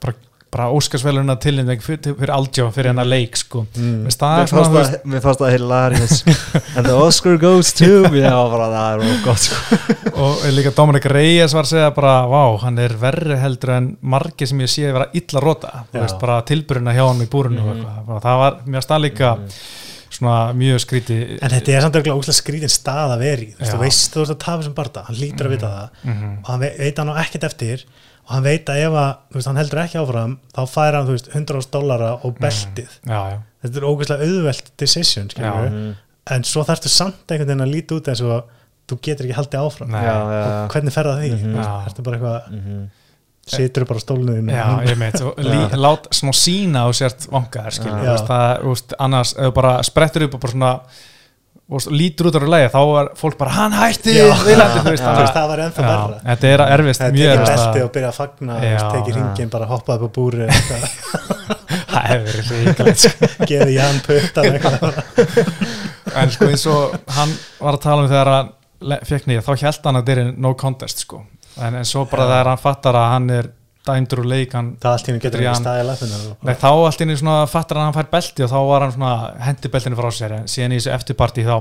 bara, bara Óskarsveluna tilnefning fyrir, fyrir Aldjó, fyrir hennar leik, sko. Mm. Mér fannst það- hilarious. And the Oscar goes to já, bara það er mjög gott sko. og líka Dominic Reyes var að segja bara, vá, hann er verri heldur en margir sem ég sé vera illa rota. Veist, bara tilburina hjá hann í búrunu og eitthvað, Bara það var mér stað líka svona mjög skríti en þetta er samt auðvitað óslega skrítin stað að veri þú veist, þú veist að tafa sem barda. Hann lítur að vita það. Mhm. og hann ve- veit hann á ekkert eftir og hann veit að ef að þú veist, hann heldur ekki áfram þá fær hann þú veist 100 dólara og beltið. Já, já, þetta er ógeðslega auðvelt decision skilur en svo þarftu samt einhvern veginn að líta út eins og þú getur ekki haldið áfram. Já, já, og hvernig fer það því? Mhm. Já. ertu bara eitthvað, Mhm. situr bara og lí, lát svona sína á sért vangaðar annars bara sprettur upp og bara svona veist, lítur út á lægi, þá er fólk bara hann hætti, Já. viljandi, þú veist, veist, það, það var ennþá já, verra þetta er erfist, það tekið erfist belti að- og byrja að fagna Já. tekið Já. ringin, bara hoppað upp á búri það hefur verið gefið Jan puttan eitthvað en sko eins og hann var að tala um þegar hann fekk nýja, þá held hann að þetta er no contest sko, en, en svo bara Já. þegar hann fattar að hann er dæmdur úr leik hann, það allt í henni getur staðið lappinu nei, þá allt svona fattar hann að hann fær belti og þá var hann svona hendi beltinu frá sér, en síðan í þessu eftirparti þá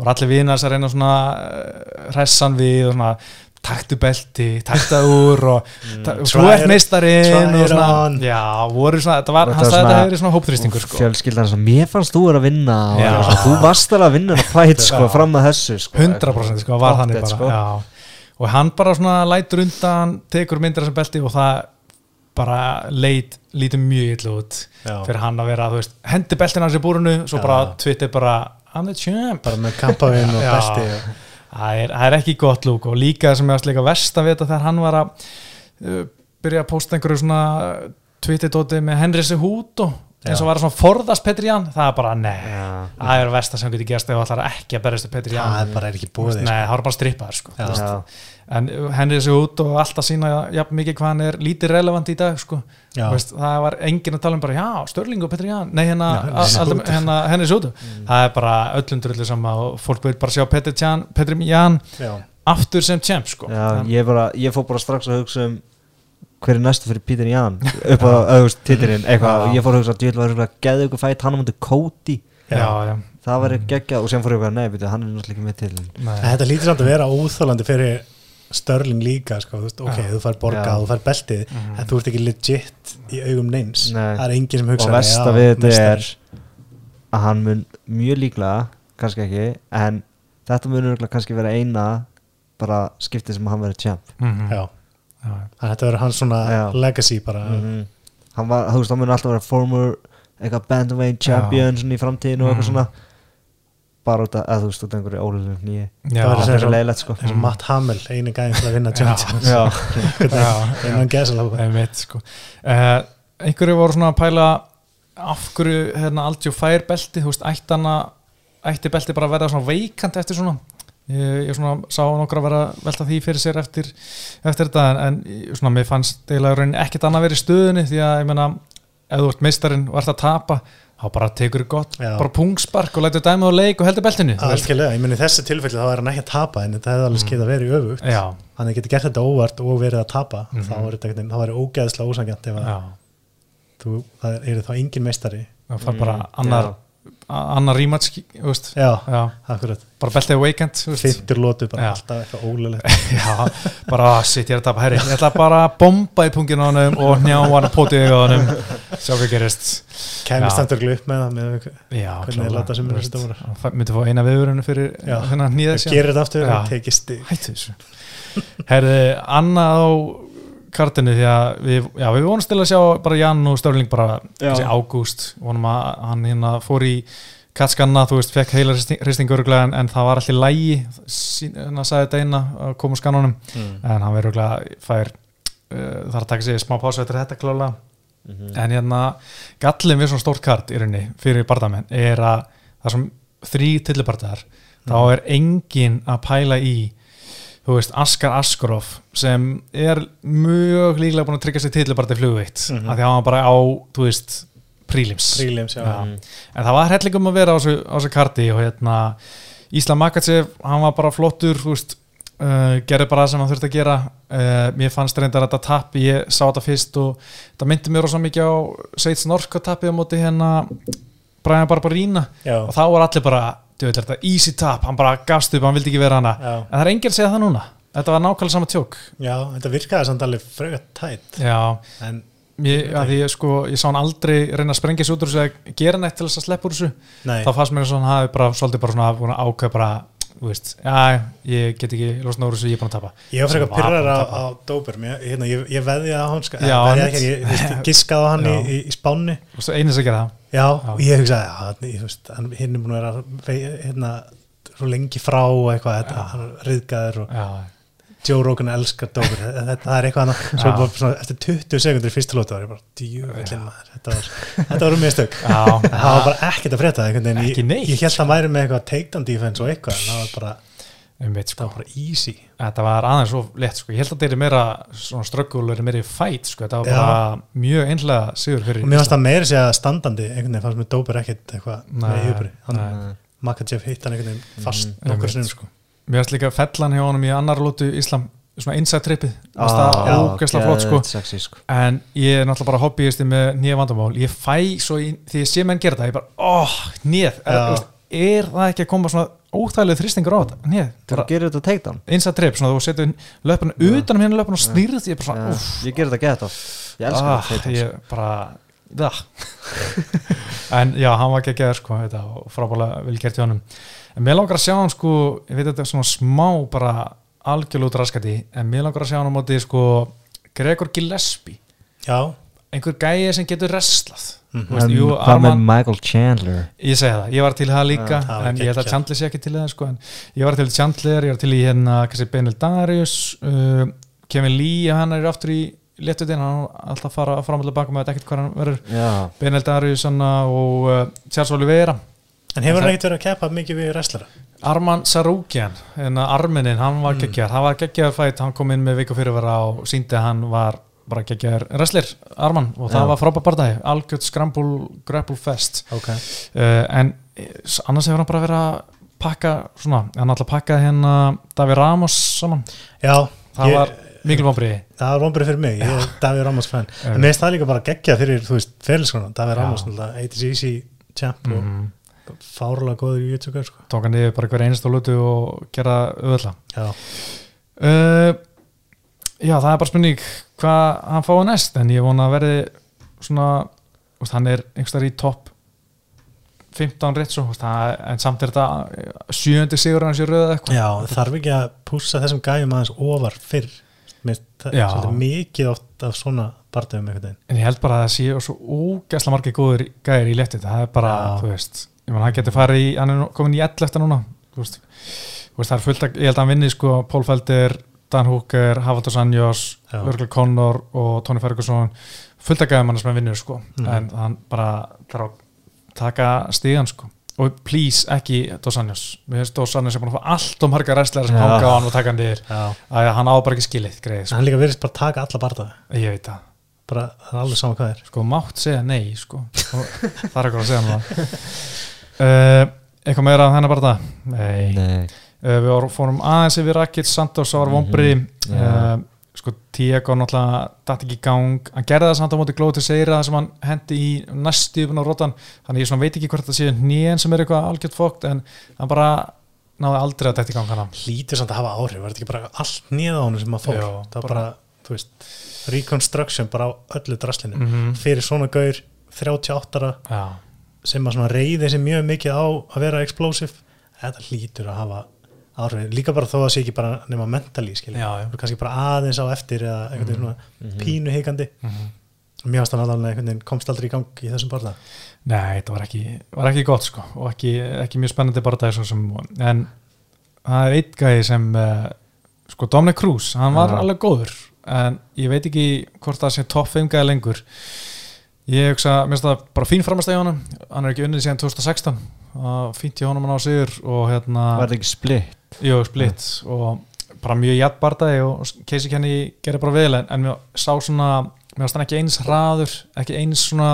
voru allir vinar að reyna svona uh, hressan við og svona taktu belti, taktu það úr og og Try ert it- meistarinn og svona, on. já, voru svona, þetta var, Og hann sagði að þetta hefur svona hópþrýstingur sko. fjölskyldan sem mér fannst þú að vinna og svona, þú varst alveg að vinna að fæt sko, fram að þessu sko, 100% sko, var þannig bara sko. já. Og hann bara svona lætur undan tekur myndir þessum belti og það bara leit lítið mjög illa út Já. fyrir hann að vera, þú veist, hendi beltin hans í búrunu svo Já. bara Twitter bara I'm the champ bara með kampavinn og belti það er, það er ekki gott lúk og líka sem ég varst líka verst að vita þegar hann var að uh, byrja að posta einhverju svona Twitter-dóti með Henry Sehuto eins og var að svona forðast Petri Jan það er bara, nei, það er versta sem getur gerst ef þú ætlar ekki að berjast Petri Jan það er bara er ekki búið Nei, það var bara strippaður sko. En henni þessu út og alltaf sína jafn mikið hvað hann er lítið relevant í dag sko. Veist, það var enginn að tala um bara já, Störling og Petri Jan, nei henni þessu út. það er bara öllum drullu sama og fólk vil bara sjá Petri Jan, Petri Jan Já. aftur sem champ sko. Ég, ég fór bara strax að hugsa um hver er næstu fyrir Peter Jan? Upp á auðvist titirinn eitthvað. Og ég fór að hugsa að djöld var að geða ykkur fætt hann á mútið Cody. Já, já, það var ekki geggjað. Og sem fór ég að nei, byrju, hann er náttúrulega ekki með til En nei, þetta lítur samt að vera óþólandi fyrir Störling líka sko, þú veist, ok, Já. þú fær borgað, þú fær beltið Mhm. en þú ert ekki legit í augum neins. Nei. það er enginn sem og hugsa versta við þetta er að hann mun mjög líklega kannski ekki, en þetta mun kannski vera eina bara skiptið sem hann verið champ að þetta verður hans svona Já. legacy bara Mhm. hann var, þú veist, hann mun alltaf vera former eitthvað bandweight champion svona í framtíðinu og eitthvað Mhm. svona bara út af, eða þú veist, út af einhverju ólega nýju Það verður það er svo leiðilegt sko eins og Matt Hamill, eini gæðin til að vinna. Jones já, já, innan gæsalapa Einmitt, sko. uh, einhverju voru svona að pæla af hverju hérna, Aldjó fær belti þú veist, ætti, hana, ætti belti bara að vera svona veikant eftir svona ég, ég svona sá nokkra að vera að velta því fyrir sér eftir, eftir þetta en, en svona mér fannst eiginlega í rauninni ekkert annað verið stöðunni því að ég meina ef þú ert meistarinn og ert að tapa þá bara tekur gott, Já. bara pungspark og lætur dæmið á leik og heldur beltinu algjörlega, ég meni þessi tilfelli þá er hann ekki að tapa en þetta hefði alveg skeið að vera í öfugt. Já, hann hefði getið gert þetta óvart og verið að tapa Mhm. þá er þetta ógeðslega ósangjant að það er þá engin meistari. Það fær bara Mm, annar. Annar rematch já, já, akkurat. Bara beltið weekend fyndur lótu, bara Já. alltaf eitthvað ólulegt Já, bara ah, shit, ég er að tapa herri Ég ætla bara að bomba í pungin á honum og njá hann að pótið á honum. Sjá hvað gerist. Kemist þannig upp með það með, Hvernig þeir láta sem dómarar? Það myndi fá eina viðurinu fyrir Já. þennan nýða að gera þetta aftur og tekið stig. Hættu þessu. Herði, annað á kartinu því að við, já, við vonumst til að sjá bara Jan og Störling bara ágúst vonum að hann hérna fór í kattskanna, þú veist, fekk heila hristing öruglega en, en það var allir lægi hann sagði þetta eina að koma úr skannunum mm. en hann verður öruglega fær uh, þarf að taka sig smá pásu eftir þetta klála Mhm. en hérna gallin við svona stórt kart í rauninni fyrir bardamenn er að það sem þrý tillibardaðar þá Mhm. er engin að pæla í þú veist, Askar Askarov sem er mjög líklega búin að tryggja sig tillibardi flugveitt mm Mhm. að því að hann var bara á, þú veist prílims já, Já. en það var hellingum að vera á þessu, karti og hérna Ísla Makachev, hann var bara flottur veist, uh, gerði bara það sem hann þurfti að gera. Uh, mér fannst reyndar þetta tap ég sá þetta fyrst og það myndi mér svo mikið á Seits Norska tapið á móti hérna Brian Barbarína já, og þá var allir bara, veit þetta, easy tap? Hann bara gafst upp, hann vildi ekki vera hana. Já, en það er enginn að segja það núna. Þetta var nákvæmlega sama tjók. Já, þetta virkaði samt alveg fröga tætt já, en ég, að ég sko ég sá hann aldrei reyna að sprengja sig út úr þessu eða gera neitt til þess að sleppa úr þessu. Nei, þá fannst mér og hann hafi bara svolítið bara svona að ákveða bara, veist, já, ég get ekki losna úr þessu, ég er búin að tapa. Ég var frekar pyrrar á, að á Dóber ég, hérna, ég, ég veði á hann sko, Já, ég, ég, giskaði á hann í, í, í spánni. Þú veist, einu sem gera það. Já, Já. og ég hugsaði hann, hinn er búin að vera hérna, svo lengi frá og eitthvað, þetta, hann er riðgæður og já, Joe Rogan elskar þetta það er eitthvað svona, eftir 20 sekundur í fyrsta lótu var ég bara, djúvillin maður þetta var, þetta var um mistök. Það var bara ekkert að veginn. Ekki ég, ég held að hann væri með eitthvað takedown defense og eitthvað það var bara, um veit það sko var bara easy. Þetta var aðeins svo létt sko, ég held að þetta er meira svona ströggul, er meira fight sko, þetta var Já. bara mjög einlega sigur fyrir og mér fannst það meira segja standandi einhvern veginn fannst mér Dóber ekkert eitthvað með yfirbri nei. Makachev hitt hann einhvern veginn fast Mm, nokkur einmitt. sinnum sko mér fannst líka fellan hjá honum í annar lótu Íslam, svona inside trippið. Ah, það já, ógæslega flott sko. sko. en ég er náttúrulega bara hobbyisti með nýja vandamál. Ég fæ svo í, því ég sé menn gera það ég bara, óh, nýð er, er það ekki að koma svona óþægileg þrýstingur á þetta, nýð, Þú gerir þetta takedown inside trip, svona þú setur löpuna utan um hérna löpuna og snýrð ég er bara úff. Ég gerir þetta gett oft Ég elska ah, þetta ég bara það en já, hann var ekki að geða sko, þetta, og frábælega vel gert í honum en mér langar að sjá hann sko ég veit að þetta er svona smá bara algjörlút raskati, en mér langar að sjá hann á móti sko Gregor Gillespie. Já, einhver gæi sem getur restlað Mhm. Þú veist, En jú, Hvað með Arman, Michael Chandler? Ég segi það, ég var til það líka það var en ég held að. Chandler sé ekki til það sko, en ég var til Chandler, ég var til í hérna Benil Darius uh, Kevin Lee, hann er aftur í léttutinn, hann er alltaf að fara fram og tilbaka með ekkert hvað hann verður. Já. Benel Darius og uh, Charles Oliveira en hefur hann ekkert verið að keppa mikið við wrestlara Arman Sarukian, hérna arminin hann var Mm. geggjar, hann var geggjar fætt hann kom inn með viku fyrirvara og síndi að hann var bara geggjar wrestler, Arman og það Já. var frábært barndæði, algjörð scramble grapple fest. Ok, uh, en eh, annars hefur hann bara verið að pakka svona, hann alltaf pakkaði hérna Davi Ramos saman, já það ég, var mikil vonbriði það var vonbrið fyrir mig, ég er Davíð Ramos fan. Já. en mér finnst það líka bara geggja fyrir, þú veist, fyrirlskona Davíð Já. Ramos, ATCC champ mm og fárlega góður í YouTube sko. tók hann niður bara hver einstu lutu og gera auðvitað já, uh, já, það er bara spurning hvað hann fái næst en ég vona að verði svona úst, hann er einhverstaðar í topp 15 rétt svo en samt er þetta sjöundi sigur hans í röða eitthvað já þarf ekki að pússa þessum gæjum aðeins ofar fyrr Mér það Já. er svolítið mikið oft af svona partöfum einhvern veginn en ég held bara að það sé svo ógæsla margir góður gæðir í lettið, það er bara, Já. þú veist ég menn hann getur farið í, hann er komin í 11 eftir núna, þú veist, þú veist það er fullt að, ég held að hann vinni sko Paul Felder Dan Hooker, Havaldur Sanjós. Virgil Connor og Tony Ferguson fullt að gæða mann sem hann vinnur sko Mhm. en hann bara þarf að taka stíðan sko og please ekki Dos Anjos við finnst Dos Anjos er búin að fá allt um harga ræslega sem Já. hanga á hann og taka hann já. að hann á bara ekki skilið greið sko. hann líka verðist bara taka alla partöfu ég veit það bara, það er alveg sama hvað er sko mátt segja nei sko það er eitthvað að segja hann uh, eitthvað meira af þennan bara það nei, Nei. Uh, við vorum- fórum aðeins yfir Rakic Santos, það var Mhm, vombri já. uh, sko Tiago náttúrulega datt ekki í gang, hann gerði það samt á móti glóti seira sem hann hendi í næstu yfirn á rótan, þannig ég svona veit ekki hvort það sé nýjan sem er eitthvað algjört fókt en hann bara náði aldrei að detta í gang hann Lítur samt að hafa áhrif, var þetta ekki bara allt nýða á hann sem að fór, Já, það var bara- bara, þú veist reconstruction bara á öllu draslinu. -hmm. fyrir svona gaur 38 ára. Já, sem að reyði sig mjög mikið á að vera explosive, þetta lítur að hafa áhrif, líka bara þó að sé ekki bara nema mentally, skilja, kannski bara aðeins á eftir eða einhvern veginn svona pínu varst hann alveg einhvern veginn komst aldrei í gang í þessum barða Nei, þetta var ekki, var ekki gott sko og ekki, ekki mjög spennandi það sem, en það er eitt gæði sem uh, sko Dominic Cruz, hann var Já. alveg góður en ég veit ekki hvort það sé topp 5 gæði lengur ég hugsa, mér finnst það bara fín framast í honum. Hann er ekki unnið síðan 2016 og fínt í honum hann á sigur og hérna Var þetta ekki splitt? Jú, splitt og bara mjög jætt barndagi og Casey Kenny gerir bara vel en, en mér sá svona mér varst hann ekki eins hraður ekki eins svona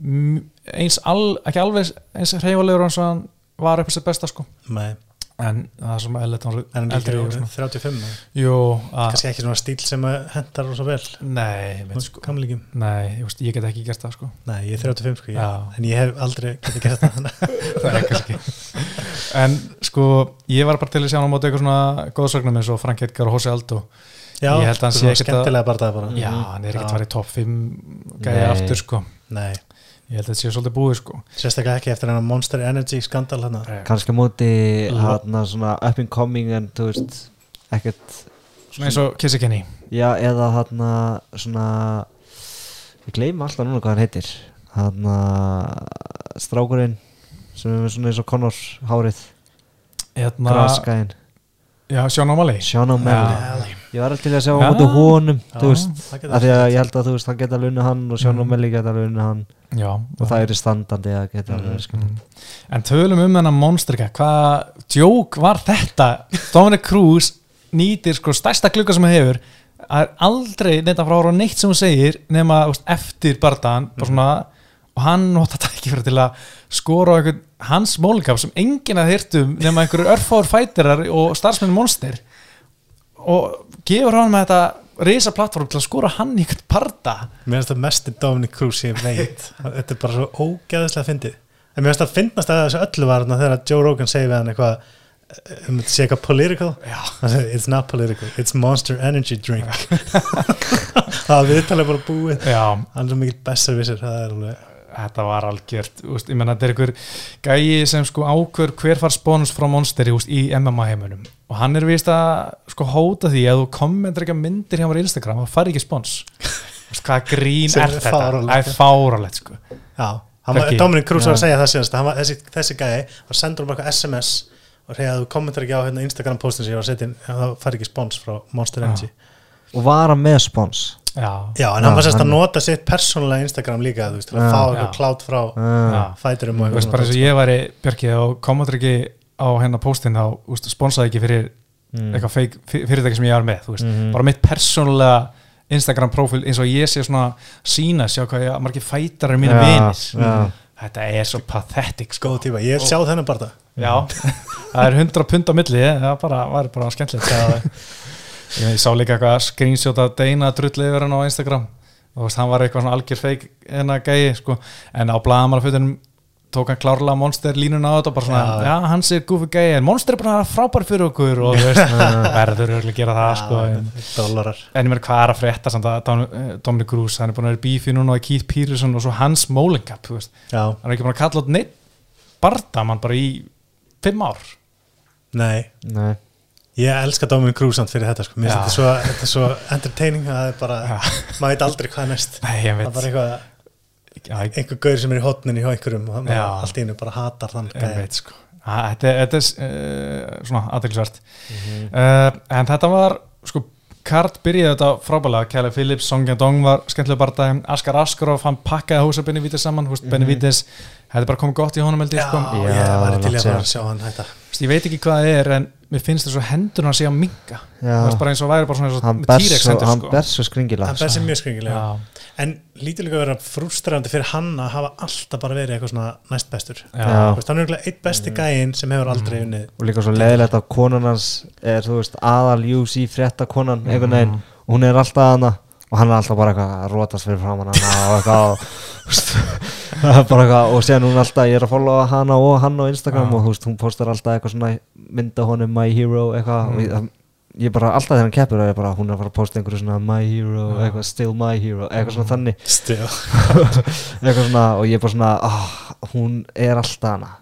eins al, ekki alveg eins hreyfalegur eins og hann var upp á sitt besta sko. Nei, en það er svona eldri líka og svona. 35 eða? Jú, að, kannski ekki svona stíl sem að hendar svo vel. Nei, veit sko. nei, ég, veist, ég get ekki gert það sko. Nei, ég er 35 sko, ég, en ég hef aldrei getið gert það það er kannski en sko, ég var bara til að sjá á móti eitthvað svona góðsögnum eins og Frank Edgar og Hossi Aldo. Já, Ég held að hann sé svona ekkert að- skemmtilega bara. Það Já, hann er ekkert Já. farið í topp 5 gæði aftur sko. Nei, Ég held að þetta sé svolítið búið sko. Sérstaklega ekki eftir hennar Monster Energy skandal hann Kannski á móti Lo- hana, svona up and coming en þú veist ekkert Svona eins og Kissi Kenny Já, eða hann svona ég gleymi alltaf núna hvað hann heitir. Hann strákurinn sem er svona eins og Connor hárið. Hérna, graskæðin, Já, Sean O'Malley. Sean O'Malley ég var til að sjá á Já. móti honum þú veist, það af því að ég held að þú veist hann geta lunni hann og Mm. O'Malley geta lunni hann Já, og það er í standandi að geta Mm. alveg. Mm. En tölum um þennan monsterka Hvað djók var þetta Dominic Cruz nýtir sko stærsta klukka sem hann hefur Það er aldrei neitt að frá ára neitt sem hún segir nema veist, eftir bardaðan mm. og hann nota fyrir til að skora á einhvern hans mólingaf sem enginn að hýrtum nema einhverjur örfáður fætirar og starfsmenn monster og gefur hann með þetta risa plattform til að skora hann í einhvern parda Mér finnst það mest Dominic Cruz ég veit. Þetta er bara svo ógæðislega fyndið. En mér finnst það fyndnast að þessu öllu var þegar Joe Rogan segi við hann eitthvað um þetta sé eitthvað political. Segi it's not political, it's monster energy drink. Það var viðtalið bara búið. Hann er svo mikil besservissir það er alveg þetta var algjört úst, ég menna þetta er einhver gæi sem sko ákvör hver far spónus frá Monsteri úst, í MMA heimunum og hann er vist að sko hóta því að þú kommentar ekki myndir hjá mér á Instagram og fari ekki spóns hvað grín er þetta það er fáralegt sko Já, hann var, Ekki. Dominic Cruz var að Já. segja það síðanst hann var, þessi, þessi gæði var sendur um eitthvað SMS og segja að þú kommentar ekki á hérna, Instagram postin sem ég var að setja inn, já, það fær ekki spons frá Monster Já. Energy og var hann með spons já, Já, en hann Já, var sérst að hann- nota sitt persónulega Instagram líka, þú veist, til að Já. fá Já. eitthvað klátt frá já. fæturum og þú veist bara eins og ég væri Björki og kommentar ekki á hérna póstinn þá úst, sponsaði ekki fyrir mm. eitthvað feik fyrirtæki sem ég var með veist, Mhm. bara mitt persónulega Instagram profil eins og ég sé svona sína, sjá hvað ég, margir fætar er mínu Já, vinir já. þetta er svo pathetic sko. Góð tíma, ég sjá þennan bara það já, það er 100 pund á milli það bara, var bara skemmtilegt það, ég, ég sá líka eitthvað screenshot af Deina drullið yfir hann á Instagram og hann var eitthvað svona algjör feik en að gæi, sko, en á blaðamarafötunum tók hann klárlega monster línuna á þetta og bara svona, Já. já, hann sé gúfi gæi en monster er bara frábær fyrir okkur og þú veist, verður örugglega að gera það, sko en, Dólarar en ég meina hvað er að frétta samt að Dom- Dominic Cruz, hann er búin að vera bífi núna og Keith Peterson og svo hans Molingap þú veist, Já, hann er ekki búin að kalla út neitt bardamann bara í fimm ár nei Nei. Ég elska Dominic Cruz samt fyrir þetta sko. Mér Já. finnst þetta svo, þetta er svo entertaining að það er bara, Já. maður veit aldrei hvað er næst Nei, ég Það veit er bara eitthvað, Já, einhver gaur sem er í hotninni hjá einhverjum og hann Já. allt í hennu bara hatar þann sko. Þetta, er- þetta er uh, svona aðeinsvært Mhm. uh, en þetta var sko Kart byrjaði þetta frábælega Kjæli Phillips, Song Yadong var skemmtilega barndæg Askar Askarov, hann pakkaði húsa Benavides saman, húst Benavides þetta er bara komið gott í honum held ég. Já, sko ég Já, væri til í að fara að sjá hann hætta Vist, ég veit ekki hvað það er en mér finnst þess að hendurna sé að minga Já. það er bara eins og væri bara svona eins og hann með ber T-Rex svo, hendur hann sko. ber svo skringilega Hann ber sér mjög skringilega. Já, En lítur líka að vera frústrandi fyrir hann að hafa alltaf bara verið eitthvað svona næst bestur já, Já. Veist, Hann er eitt Mm. besti gæinn sem hefur aldrei unnið og líka svo leðilegt að konan hans er þú veist aðal UC frétta konan einhvern veginn. Hún er alltaf hana og hann er alltaf bara eitthvað að rótast fyrir framann hana og eitthvað og, þú veist, það bara eitthvað og séðan hún alltaf, ég er að followa hana og hann á Instagram Já. og þú veist, hún postar alltaf eitthvað svona mynda honum my hero eitthvað og ég, ég bara alltaf þegar hann keppur er bara, hún er að fara að posta einhverju svona my hero, Já. eitthvað still my hero eitthvað svona þannig, Still. eitthvað svona og ég er bara svona, ah, hún er alltaf hana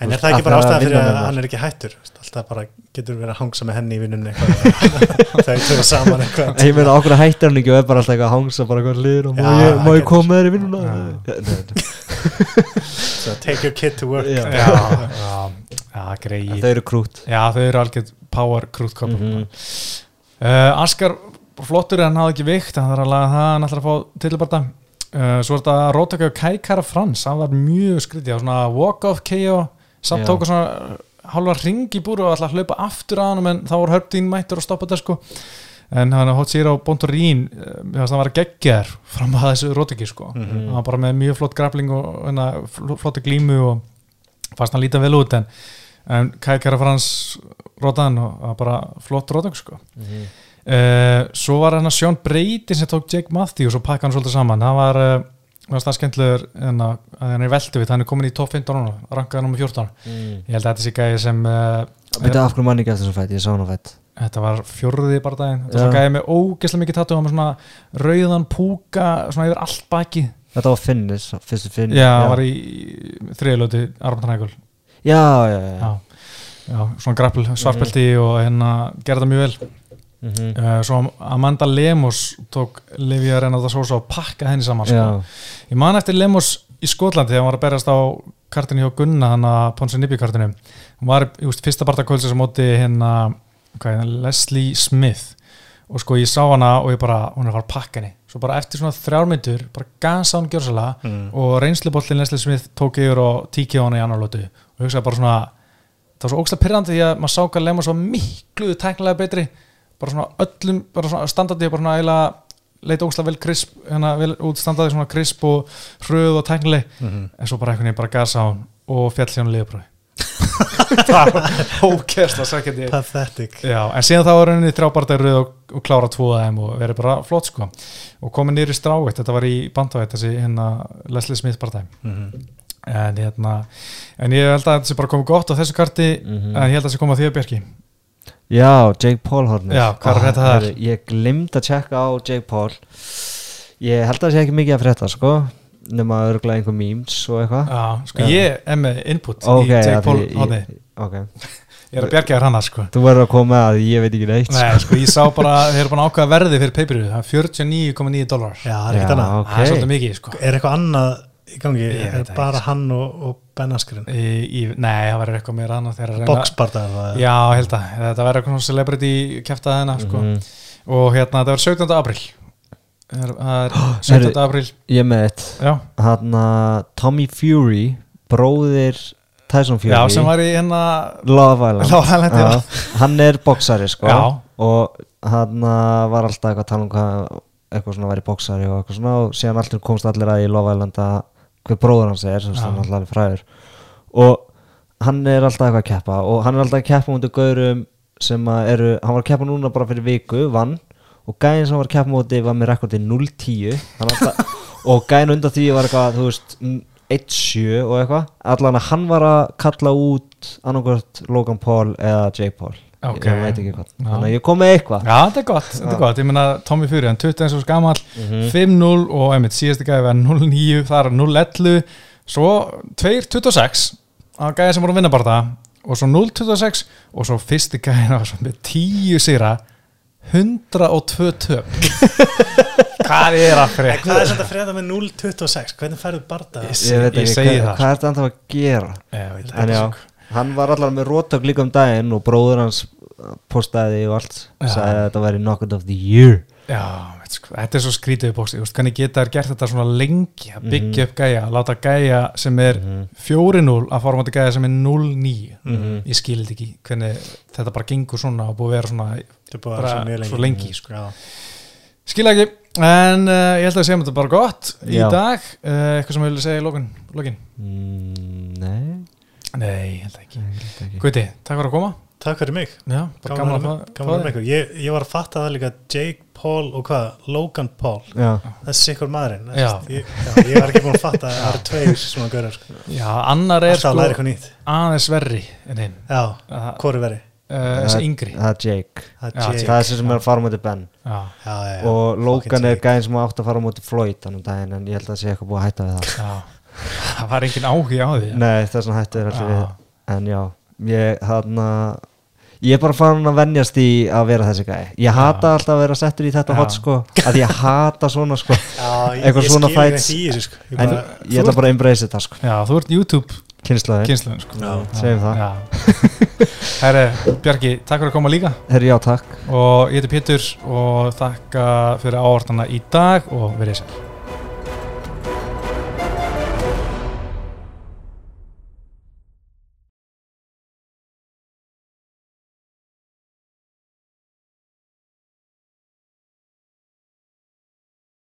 En er það ekki að bara það ástæða vinna fyrir að hann er ekki hættur? Veist, alltaf bara getur verið að hangsa með henni í vinnunni eitthvað. Þegar ég tökur saman eitthvað. Ég meina okkur hættir hann ekki og er bara alltaf eitthvað að hangsa bara eitthvað hlýr og má ég, koma með þér í nei. so, take your kid to work. Já. já, greið þau eru krút já, þau eru algjör power krútkopp mm Mhm. uh, Askar flottur en hann hafði ekki vikt hann þarf að laga það, hann ætlar að fá tilbarta uh, svo er þetta Rótaka Kaikara Frans hann var mjög skrítið, svona walk-off KO, samt Já. tók svona uh, hálfa ring í búru og að hlaupa aftur að hann en þá voru Hörbdín mættur að stoppa þetta sko en hann hótt sér á Bontorín uh, það var að geggja þér fram að þessu Rótaki sko Mhm. hann var bara með mjög flott grafling og hérna, fl- flotta glímu og fannst hann líta vel út en, en Kaikara Frans rótaðan og bara flott rótak sko Mhm. Uh, svo var hann að Sjón Breytin sem tók Jake Matthews og pakka hann svolítið saman það var, var það skemmtilegur en að að hann er veldu við, hann er komin í top 15 núna, rankaði nummer 14 ég held að þetta sé gæði sem Býta af hverju manni ekki eftir þessu fætt, ég sá hann á fætt þetta var fjórði bara daginn. Þetta var gæði með ógeðslega mikið tattu hann með svona rauðan púka svona yfir allt baki Þetta var Finnis, fyrstu Finnis já, hann var í þriðlötu Armand Hægul já, já, já, já. já. svona grappl, svartbelti og hérna gerði það mjög vel Mhm. uh, svo Amanda Lemos tók Livia Renata Sosa og pakka henni saman sko. Ég man eftir Lemos í Skotlandi þegar hann var að berast á kartinu hjá Gunna hann að Ponsi Nibbi kartinu hann var í úst, fyrsta partakvölds sem móti hérna er það, Leslie Smith og sko ég sá hana og ég bara hún er að fara að pakka henni svo bara eftir svona þrjármyndur bara gasa hann gjörsalega Mm. og reynslubollin Leslie Smith tók yfir og tíki á hana í annar lótu og hugsaði bara svona það var svo ógslag pyrrandi því að maður sá hvað Lemos var miklu tæknilega betri bara svona öllum, bara svona standandi bara svona eiginlega leita ógslag vel krisp hérna vel útstandaði svona krisp og hröð og tæknileg. Mhm. en svo bara einhvern veginn bara gasa hann og fjall hann liðbröði það var ókærsla sækjandi. Pathetic. Já, en síðan þá var henni þrjábartar röð og, og klára tvo af þeim og verið bara flott sko. Og komið nýri stráitt, þetta var í bandavætt þessi hérna Leslie Smith partæm Mhm. en hérna en ég held að þetta sé bara komið gott á þessu karti Mhm. en ég held að þetta sé komið á því að Björki já, Jake Paul hornir Já, hvað er að frétta þar? Ég glimd að tjekka á Jake Paul. Ég held að það sé ekki mikið að frétta sko nema örgulega einhver memes og eitthvað. Já, sko Já. ég er með input Ok, í Jake já, Paul ég- ok. ég er að Björki er hana sko. Þú verður að koma að ég veit ekki neitt Nei, sko. ég sá bara, þeir eru bara ákveða verði fyrir peipiru, það er 49,9 dólar. Já, það er ekkert annað. það er svolítið mikið sko. Er eitthvað annað í gangi bara ekki, hann og, og Ben Askren í, í, Nei, það verður eitthvað meira annað þegar að reyna- boxbarda Já, held að, þetta verður eitthvað celebrity kæftað hennar sko Mhm. og hérna, það verður 17. april það er, það er 17. april Ég með já, Hann að Tommy Fury bróðir Tyson Fury já, sem var í hérna Love Island, Love Island, já. Já, Hann er boxari sko Já. og hann uh, var alltaf eitthvað að tala um hvað eitthvað svona væri boxari og eitthvað svona og síðan alltaf komst allir að í Love Island að hver bróður hans er, sem Já. hann alltaf alveg fræður og hann er alltaf eitthvað að keppa og hann er alltaf að keppa mútið gaurum sem að eru, hann var að keppa núna bara fyrir viku, vann. Og gæðin sem hann var að keppa mútið var með rekordi 0-10 Hann alltaf, og gæðin undan því var eitthvað, þú veist 1-7 og eitthvað. Allan að hann var að kalla út annarkvört Logan Paul eða Jake Paul Ok. ég veit ekki hvað, Já. þannig að ég kom með eitthvað. Já, þetta er gott, þetta er gott, ég meina Tommy Fury, hann 20 eins og skamall Mhm. 5-0 og einmitt síðasti gæði var 0-9, það er 0-11 svo 2-26 að gæði sem voru að vinna bara það. Og svo 0-26 og svo fyrsti gæði var svo með 10 sýra 102 töp. Hvað er að fyrir? hvað er þetta frétta með 0.26 hvernig færðu barda Ég- ég veit ég ekki, segi hvað, það, hvað er þetta að gera? Ég veit en ekki, já. Hann var allar með rótök líka um daginn og bróður hans postaði og allt sagði að þetta væri knockout of the year. Já, sko, þetta er svo skrítið bóksi, veist, hvernig geta þær gert þetta svona lengi að byggja upp gæja, að láta gæja sem er 4-0 að fara á móti gæja sem er 0-9 Mhm. ég skil þetta ekki, hvernig þetta bara gengur svona og búið að vera svona er að bara svo lengi, sko. Skil ekki, en uh, ég held að segjum þetta bara gott í dag. Uh, eitthvað sem við vilja segja í lokin, lokin? Mm, nei, Nei, ég held ekki. Ekki. Guði, takk fyrir að koma. Takk fyrir mig. Já, bara gaman gaman að gaman að ég, ég var að fatta það líka Jake Paul og hvað, Logan Paul. Já, þessi ykkur maðurinn. Já. ég, ég var ekki búin að fatta að það eru tveir svona görður sko. Já, annar er alltaf að sko læra eitthvað nýtt. aðeins verri en hinn. Já, uh, hvori veri Þessi yngri. það er Jake. Það er Jake. Það er þessi sem er að fara móti Ben. Já, já, og Logan Fucking er gæðin sem átt að fara móti Floyd en ég held að það sé eitthvað búið að hætta við það. Já Það var engin áhugi á því. Nei, þess vegna hættu þér allir Já. við En já, ég hann Ég er bara farin að venjast í að vera þessi gæði Ég hata alltaf að vera settur í þetta Já. hot sko að ég hata svona sko. Já, ég, Eitthvað ég svona þessu sko. ég En bara, ég ætla bara að embrace þetta sko. Já, þú ert YouTube Kynslaði kynsluðin sko. Já, segjum það. Já. Herri, Bjarki, takk fyrir að koma líka. Herri, já, takk. Og ég heiti Pétur og þakka fyrir áhortana í dag og verið sér